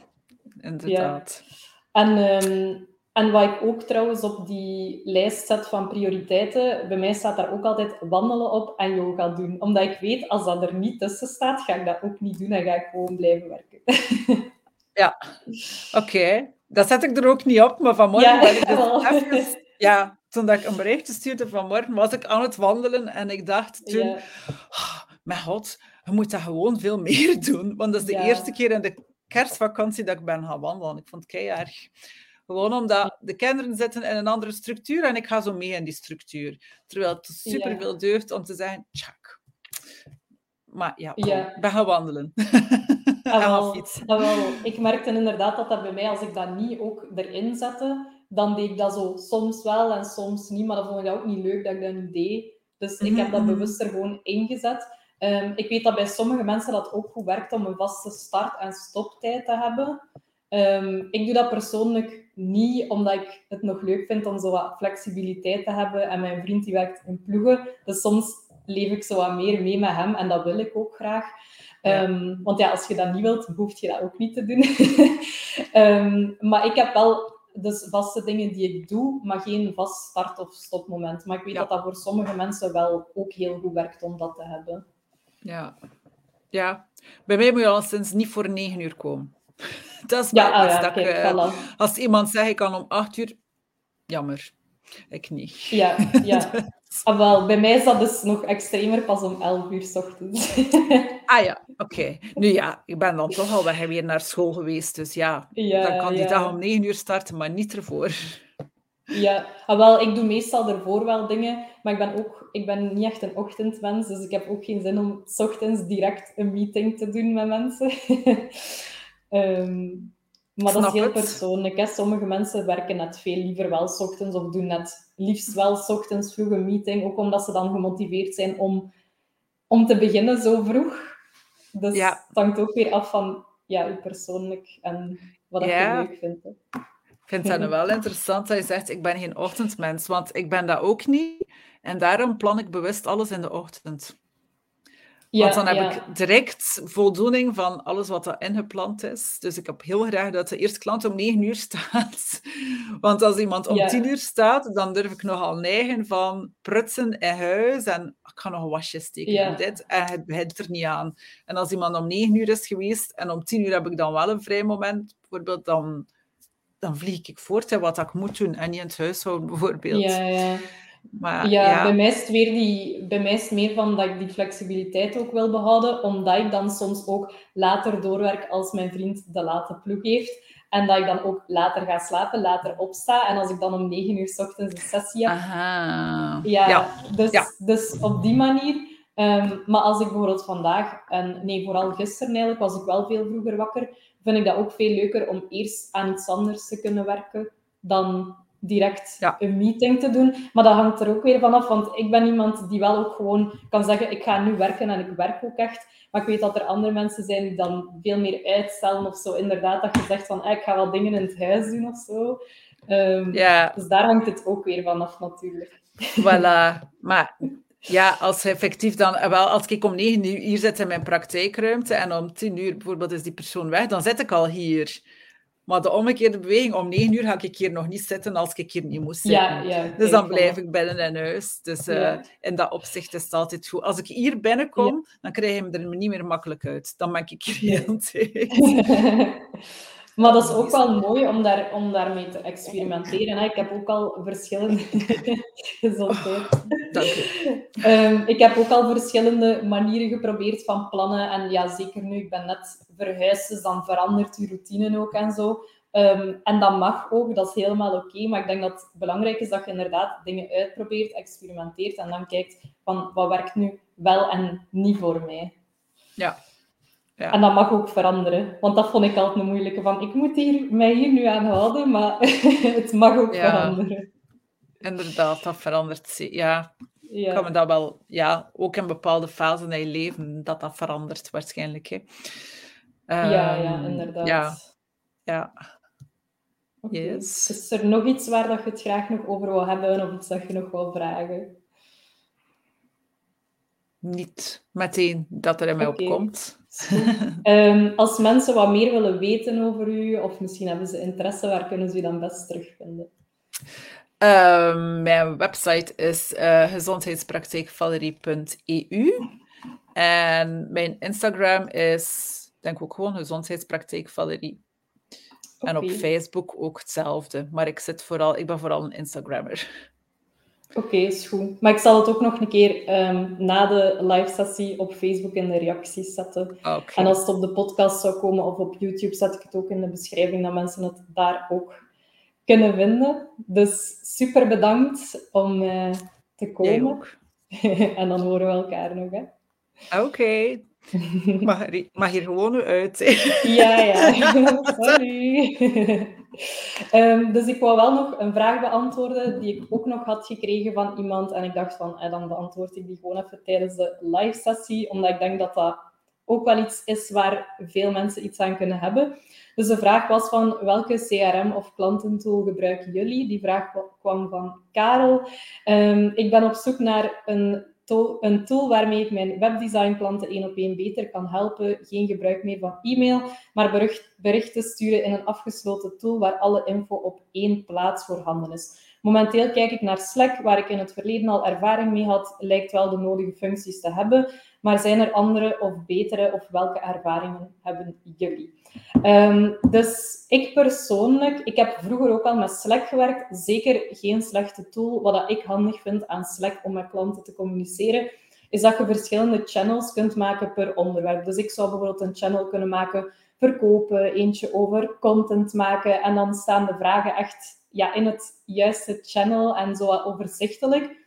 [SPEAKER 2] Inderdaad.
[SPEAKER 1] En... Um, en wat ik ook trouwens op die lijst zet van prioriteiten, bij mij staat daar ook altijd wandelen op en yoga doen. Omdat ik weet, als dat er niet tussen staat, ga ik dat ook niet doen en ga ik gewoon blijven werken.
[SPEAKER 2] Ja, oké. Dat zet ik er ook niet op, maar vanmorgen ja, ben ik dus even... Ja, toen ik een berichtje stuurde vanmorgen, was ik aan het wandelen en ik dacht toen... Ja. Oh, mijn god, je moet dat gewoon veel meer doen. Want dat is de eerste keer in de kerstvakantie dat ik ben gaan wandelen. Ik vond het keihard. Gewoon omdat de kinderen zitten in een andere structuur en ik ga zo mee in die structuur. Terwijl het super veel om te zeggen, tjak. Maar ja, ja. ben gaan wandelen.
[SPEAKER 1] Ah, ah, wel. Ik merkte inderdaad dat dat bij mij, als ik dat niet ook erin zette, dan deed ik dat zo soms wel en soms niet. Maar dat vond ik ook niet leuk dat ik dat niet deed. Dus ik heb dat mhm, mhm. bewust er gewoon ingezet. Um, ik weet dat bij sommige mensen dat ook goed werkt om een vaste start- en stoptijd te hebben. Um, ik doe dat persoonlijk niet omdat ik het nog leuk vind om zo wat flexibiliteit te hebben. En mijn vriend die werkt in ploegen, dus soms leef ik zo wat meer mee met hem en dat wil ik ook graag. Ehm, want ja, als je dat niet wilt, hoef je dat ook niet te doen. Ehm, maar ik heb wel dus vaste dingen die ik doe, maar geen vast start- of stopmoment. Maar ik weet dat dat voor sommige mensen wel ook heel goed werkt om dat te hebben.
[SPEAKER 2] Ja, ja. bij mij moet je al sinds niet voor negen uur komen. Dat is
[SPEAKER 1] ja, ah, dat ik,
[SPEAKER 2] Als iemand zegt, ik kan om acht uur... Jammer. Ik niet.
[SPEAKER 1] Ja, ja. Ah, wel, bij mij is dat dus nog extremer, pas om 11 uur s ochtends.
[SPEAKER 2] ah ja, oké. Nu ja, ik ben dan toch al weer naar school geweest, dus ja, ja dan kan die dag om 9 uur starten, maar niet ervoor.
[SPEAKER 1] Ja, ah, wel, ik doe meestal ervoor wel dingen, maar ik ben ook ik ben niet echt een ochtendmens, dus ik heb ook geen zin om s ochtends direct een meeting te doen met mensen. Um, maar dat is heel persoonlijk. Hè. Sommige mensen werken net veel liever wel s ochtends of doen net liefst wel s ochtends vroeg een meeting, ook omdat ze dan gemotiveerd zijn om, om te beginnen zo vroeg. Dus ja. het hangt ook weer af van ja, u persoonlijk en wat je leuk vindt.
[SPEAKER 2] Ik vind het wel interessant dat je zegt, ik ben geen ochtendmens, want ik ben dat ook niet. En daarom plan ik bewust alles in de ochtend. Ja, Want dan heb ik direct voldoening van alles wat er ingepland is. Dus ik heb heel graag dat de eerste klant om 9 uur staat. Want als iemand om ja. 10 uur staat, dan durf ik nogal neigen van prutsen in huis en ik ga nog een wasje steken en dit. En het begint er niet aan. En als iemand om 9 uur is geweest en om 10 uur heb ik dan wel een vrij moment, bijvoorbeeld, dan, dan vlieg ik voort in wat ik moet doen en niet in het huishouden, bijvoorbeeld.
[SPEAKER 1] Ja, ja.
[SPEAKER 2] Maar,
[SPEAKER 1] ja,
[SPEAKER 2] ja,
[SPEAKER 1] Bij, mij is het weer die, bij mij is meer van dat ik die flexibiliteit ook wil behouden, omdat ik dan soms ook later doorwerk als mijn vriend de late ploeg heeft. En dat ik dan ook later ga slapen, later opsta. En als ik dan om negen uur s ochtends een sessie heb,
[SPEAKER 2] Aha.
[SPEAKER 1] ja,
[SPEAKER 2] Ja,
[SPEAKER 1] Dus,
[SPEAKER 2] ja.
[SPEAKER 1] dus op die manier. Ehm, maar als ik bijvoorbeeld vandaag, en nee, vooral gisteren eigenlijk, was ik wel veel vroeger wakker, vind ik dat ook veel leuker om eerst aan iets anders te kunnen werken dan direct
[SPEAKER 2] Ja.
[SPEAKER 1] een meeting te doen. Maar dat hangt er ook weer vanaf, want ik ben iemand die wel ook gewoon kan zeggen, ik ga nu werken en ik werk ook echt. Maar ik weet dat er andere mensen zijn die dan veel meer uitstellen of zo. Inderdaad, dat je zegt van, eh, ik ga wel dingen in het huis doen of zo. Ehm,
[SPEAKER 2] ja,
[SPEAKER 1] Dus daar hangt het ook weer vanaf natuurlijk.
[SPEAKER 2] voilà. Maar ja, als effectief dan... eh, Wel, als ik om negen uur hier zit in mijn praktijkruimte en om tien uur bijvoorbeeld is die persoon weg, dan zit ik al hier. Maar de omgekeerde beweging, om negen uur ga ik hier nog niet zitten als ik hier niet moest zitten.
[SPEAKER 1] Ja, ja.
[SPEAKER 2] Dus dan blijf ik binnen in huis. Dus eh,
[SPEAKER 1] Ja.
[SPEAKER 2] in dat opzicht is het altijd goed. Als ik hier binnenkom, dan krijg je me er niet meer makkelijk uit. Dan ben ik hier heel tijd.
[SPEAKER 1] Maar dat is ook wel mooi om, daar, om daarmee te experimenteren. Hè. Ik heb ook al verschillende... Gezondheid.
[SPEAKER 2] Dank u.
[SPEAKER 1] Ehm, ik heb ook al verschillende manieren geprobeerd van plannen. En ja, zeker nu, ik ben net verhuisd, dus dan verandert je routine ook en zo. Ehm, en dat mag ook, dat is helemaal oké. maar ik denk dat het belangrijk is dat je inderdaad dingen uitprobeert, experimenteert en dan kijkt van wat werkt nu wel en niet voor mij.
[SPEAKER 2] Ja. Ja.
[SPEAKER 1] En dat mag ook veranderen, want dat vond ik altijd een moeilijke van ik moet hier, mij hier nu aan houden, maar het mag ook
[SPEAKER 2] Ja.
[SPEAKER 1] veranderen.
[SPEAKER 2] Inderdaad, dat verandert. Ja,
[SPEAKER 1] Ja.
[SPEAKER 2] kan me dat wel... Ja, ook in bepaalde fasen in je leven, dat dat verandert waarschijnlijk. Hè.
[SPEAKER 1] ja, ja,
[SPEAKER 2] Ehm,
[SPEAKER 1] inderdaad.
[SPEAKER 2] Ja, ja. Yes.
[SPEAKER 1] Is er nog iets waar dat je het graag nog over wil hebben of iets dat je nog wil vragen?
[SPEAKER 2] Niet meteen dat er in mij opkomt.
[SPEAKER 1] Ehm, als mensen wat meer willen weten over u, of misschien hebben ze interesse, waar kunnen ze u dan best terugvinden?
[SPEAKER 2] Ehm, mijn website is eh gezondheidspraktijkvalerie.eu. En mijn Instagram is, denk ik ook gewoon gezondheidspraktijk Valerie. En op. Facebook ook hetzelfde. Maar ik, zit vooral, ik ben vooral een Instagrammer.
[SPEAKER 1] Oké, is goed. Maar ik zal het ook nog een keer ehm, na de live sessie op Facebook in de reacties zetten.
[SPEAKER 2] Oké.
[SPEAKER 1] En als het op de podcast zou komen of op YouTube, zet ik het ook in de beschrijving, dat mensen het daar ook kunnen vinden. Dus super bedankt om eh, te komen. en dan horen we elkaar nog, hè.
[SPEAKER 2] Oké. Mag, er- mag hier gewoon uit. hè.
[SPEAKER 1] Ja, ja. Sorry. Ehm, dus ik wou wel nog een vraag beantwoorden die ik ook nog had gekregen van iemand. En ik dacht van, eh, dan beantwoord ik die gewoon even tijdens de live sessie. Omdat ik denk dat dat ook wel iets is waar veel mensen iets aan kunnen hebben. Dus de vraag was van, welke CRM of klantentool gebruiken jullie? Die vraag kwam van Karel. Ehm, ik ben op zoek naar een een tool waarmee ik mijn webdesignklanten één op één beter kan helpen. Geen gebruik meer van e-mail, maar bericht, berichten sturen in een afgesloten tool waar alle info op één plaats voorhanden is. Momenteel kijk ik naar Slack, waar ik in het verleden al ervaring mee had, lijkt wel de nodige functies te hebben. Maar zijn er andere of betere of welke ervaringen hebben jullie? Ehm, dus ik persoonlijk, ik heb vroeger ook al met Slack gewerkt. Zeker geen slechte tool. Wat ik handig vind aan Slack om met klanten te communiceren, is dat je verschillende channels kunt maken per onderwerp. Dus ik zou bijvoorbeeld een channel kunnen maken verkopen, eentje over content maken. En dan staan de vragen echt ja, in het juiste channel en zo overzichtelijk.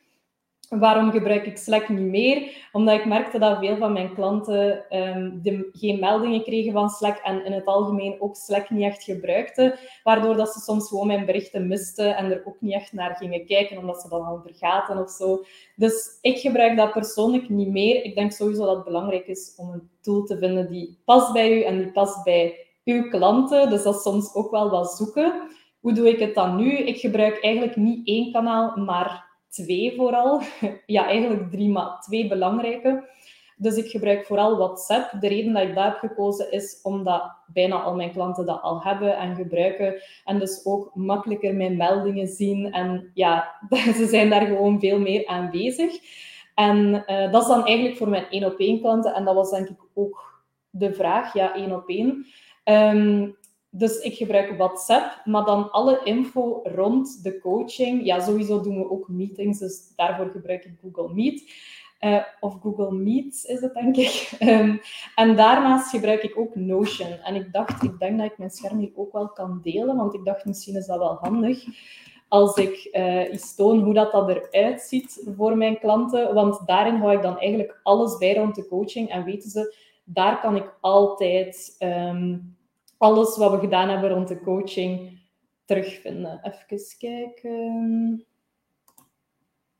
[SPEAKER 1] Waarom gebruik ik Slack niet meer? Omdat ik merkte dat veel van mijn klanten ehm, geen meldingen kregen van Slack en in het algemeen ook Slack niet echt gebruikten, waardoor dat ze soms gewoon mijn berichten misten en er ook niet echt naar gingen kijken, omdat ze dan al vergaten of zo. Dus ik gebruik dat persoonlijk niet meer. Ik denk sowieso dat het belangrijk is om een tool te vinden die past bij u en die past bij uw klanten. Dus dat is soms ook wel wat zoeken. Hoe doe ik het dan nu? Ik gebruik eigenlijk niet één kanaal, maar twee vooral. Ja, eigenlijk drie, maar twee belangrijke. Dus ik gebruik vooral WhatsApp. De reden dat ik dat heb gekozen is omdat bijna al mijn klanten dat al hebben en gebruiken. En dus ook makkelijker mijn meldingen zien. En ja, ze zijn daar gewoon veel meer aanwezig. En uh, dat is dan eigenlijk voor mijn één op één klanten. En dat was denk ik ook de vraag, ja, één op één. Um, dus ik gebruik WhatsApp, maar dan alle info rond de coaching. Ja, sowieso doen we ook meetings, dus daarvoor gebruik ik Google Meet. Uh, of Google Meet is het, denk ik. Ehm, en daarnaast gebruik ik ook Notion. En ik dacht, ik denk dat ik mijn scherm hier ook wel kan delen, want ik dacht, misschien is dat wel handig als ik uh, eens toon hoe dat, dat eruit ziet voor mijn klanten. Want daarin hou ik dan eigenlijk alles bij rond de coaching. En weten ze, daar kan ik altijd um, alles wat we gedaan hebben rond de coaching terugvinden. Even kijken.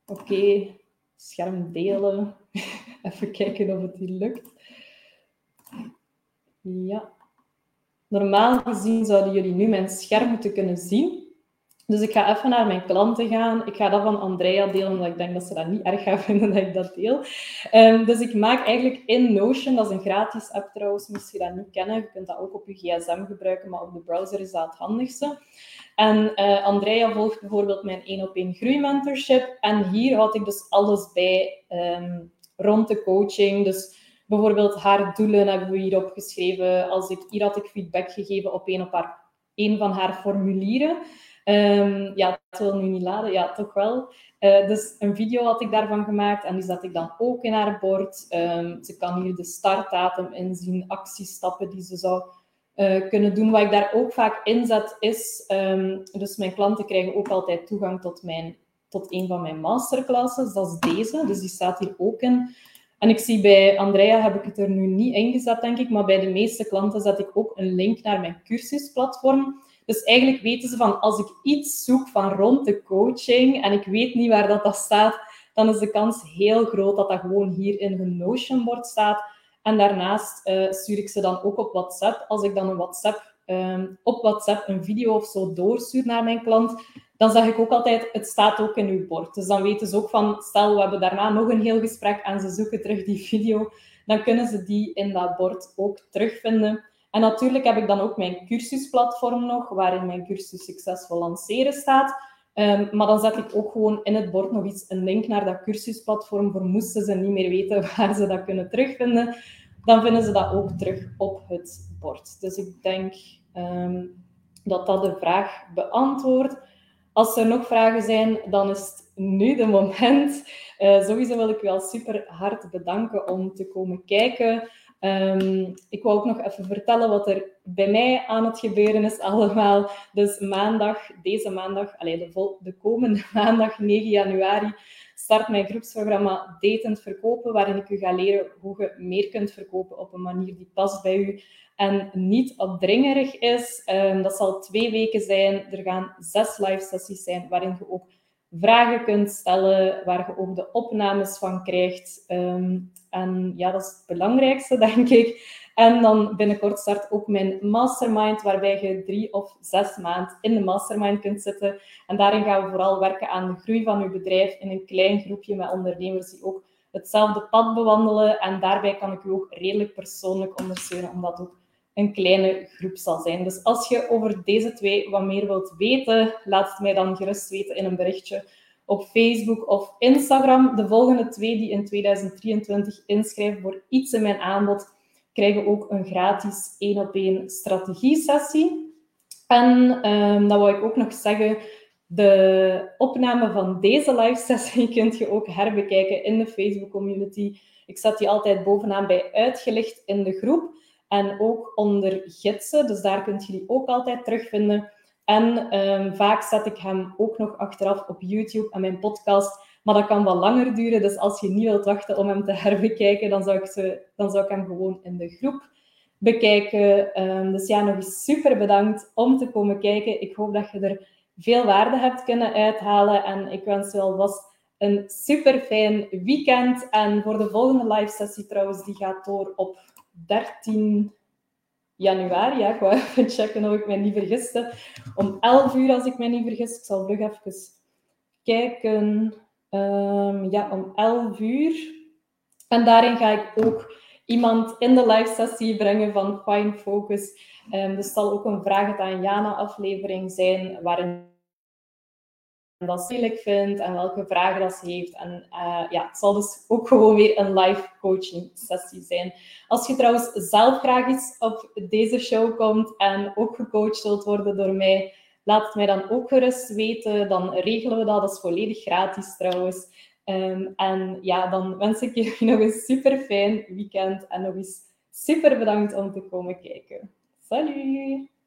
[SPEAKER 1] Oké, scherm delen. Even kijken of het hier lukt. Ja. Normaal gezien zouden jullie nu mijn scherm moeten kunnen zien. Dus ik ga even naar mijn klanten gaan. Ik ga dat van Andrea delen, omdat ik denk dat ze dat niet erg gaan vinden dat ik dat deel. Um, dus ik maak eigenlijk in Notion, dat is een gratis app trouwens, moest je dat niet kennen. Je kunt dat ook op je gsm gebruiken, maar op de browser is dat het handigste. En uh, Andrea volgt bijvoorbeeld mijn 1 op 1 groeimentorship. En hier houd ik dus alles bij um, rond de coaching. Dus bijvoorbeeld haar doelen hebben we hier opgeschreven. Als ik, hier had ik feedback gegeven op een, op haar, een van haar formulieren. Um, ja, het wil nu niet laden. Ja, toch wel. Uh, dus een video had ik daarvan gemaakt en die zet ik dan ook in haar bord. Um, ze kan hier de startdatum inzien, actiestappen die ze zou uh, kunnen doen. Wat ik daar ook vaak inzet is, um, dus mijn klanten krijgen ook altijd toegang tot, mijn, tot een van mijn masterclasses. Dat is deze, dus die staat hier ook in. En ik zie bij Andrea heb ik het er nu niet ingezet, denk ik, maar bij de meeste klanten zet ik ook een link naar mijn cursusplatform. Dus eigenlijk weten ze van als ik iets zoek van rond de coaching en ik weet niet waar dat, dat staat, dan is de kans heel groot dat dat gewoon hier in hun Notion-bord staat. En daarnaast uh, stuur ik ze dan ook op WhatsApp. Als ik dan een WhatsApp, um, op WhatsApp een video of zo doorstuur naar mijn klant, dan zeg ik ook altijd, het staat ook in uw bord. Dus dan weten ze ook van, stel we hebben daarna nog een heel gesprek en ze zoeken terug die video, dan kunnen ze die in dat bord ook terugvinden. En natuurlijk heb ik dan ook mijn cursusplatform nog, waarin mijn cursus succesvol lanceren staat. Um, maar dan zet ik ook gewoon in het bord nog iets, een link naar dat cursusplatform, voor moesten ze niet meer weten waar ze dat kunnen terugvinden. Dan vinden ze dat ook terug op het bord. Dus ik denk um, dat dat de vraag beantwoordt. Als er nog vragen zijn, dan is het nu de moment. Uh, sowieso wil ik wel super hard bedanken om te komen kijken. Um, ik wou ook nog even vertellen wat er bij mij aan het gebeuren is allemaal. Dus maandag, deze maandag, allez, de, de komende maandag 9 januari, start mijn groepsprogramma Datend Verkopen, waarin ik u ga leren hoe je meer kunt verkopen op een manier die past bij u en niet opdringerig is. Um, dat zal twee weken zijn. Er gaan zes live sessies zijn, waarin je ook vragen kunt stellen, waar je ook de opnames van krijgt. Um, en ja, dat is het belangrijkste, denk ik. En dan binnenkort start ook mijn mastermind, waarbij je drie of zes maanden in de mastermind kunt zitten. En daarin gaan we vooral werken aan de groei van je bedrijf in een klein groepje met ondernemers die ook hetzelfde pad bewandelen. En daarbij kan ik u ook redelijk persoonlijk ondersteunen, omdat ook een kleine groep zal zijn. Dus als je over deze twee wat meer wilt weten, laat het mij dan gerust weten in een berichtje op Facebook of Instagram. De volgende twee die in 2023 inschrijven voor iets in mijn aanbod, krijgen ook een gratis 1 op 1 strategie-sessie. En um, dan wil ik ook nog zeggen, de opname van deze live sessie kunt je ook herbekijken in de Facebook community. Ik zet die altijd bovenaan bij uitgelicht in de groep en ook onder gidsen. Dus daar kunt je die ook altijd terugvinden. En um, vaak zet ik hem ook nog achteraf op YouTube en mijn podcast. Maar dat kan wat langer duren. Dus als je niet wilt wachten om hem te herbekijken, dan zou ik, ze, dan zou ik hem gewoon in de groep bekijken. Um, dus ja, nog eens super bedankt om te komen kijken. Ik hoop dat je er veel waarde hebt kunnen uithalen. En ik wens je alvast een super fijn weekend. En voor de volgende live sessie trouwens, die gaat door op 13 januari. Ja, ik wou even checken of ik mij niet vergiste. Om 11 uur, als ik mij niet vergis. Ik zal vlug even kijken. Um, ja, om 11 uur. En daarin ga ik ook iemand in de live sessie brengen van Fine Focus. Um, dus het zal ook een vraag aan Jana aflevering zijn, waarin dat ze moeilijk vindt en welke vragen dat ze heeft. En uh, ja, het zal dus ook gewoon weer een live coaching sessie zijn. Als je trouwens zelf graag iets op deze show komt en ook gecoacht wilt worden door mij, laat het mij dan ook gerust weten. Dan regelen we dat. Dat is volledig gratis trouwens. Um, en ja, dan wens ik je nog een super fijn weekend en nog eens super bedankt om te komen kijken. Salut!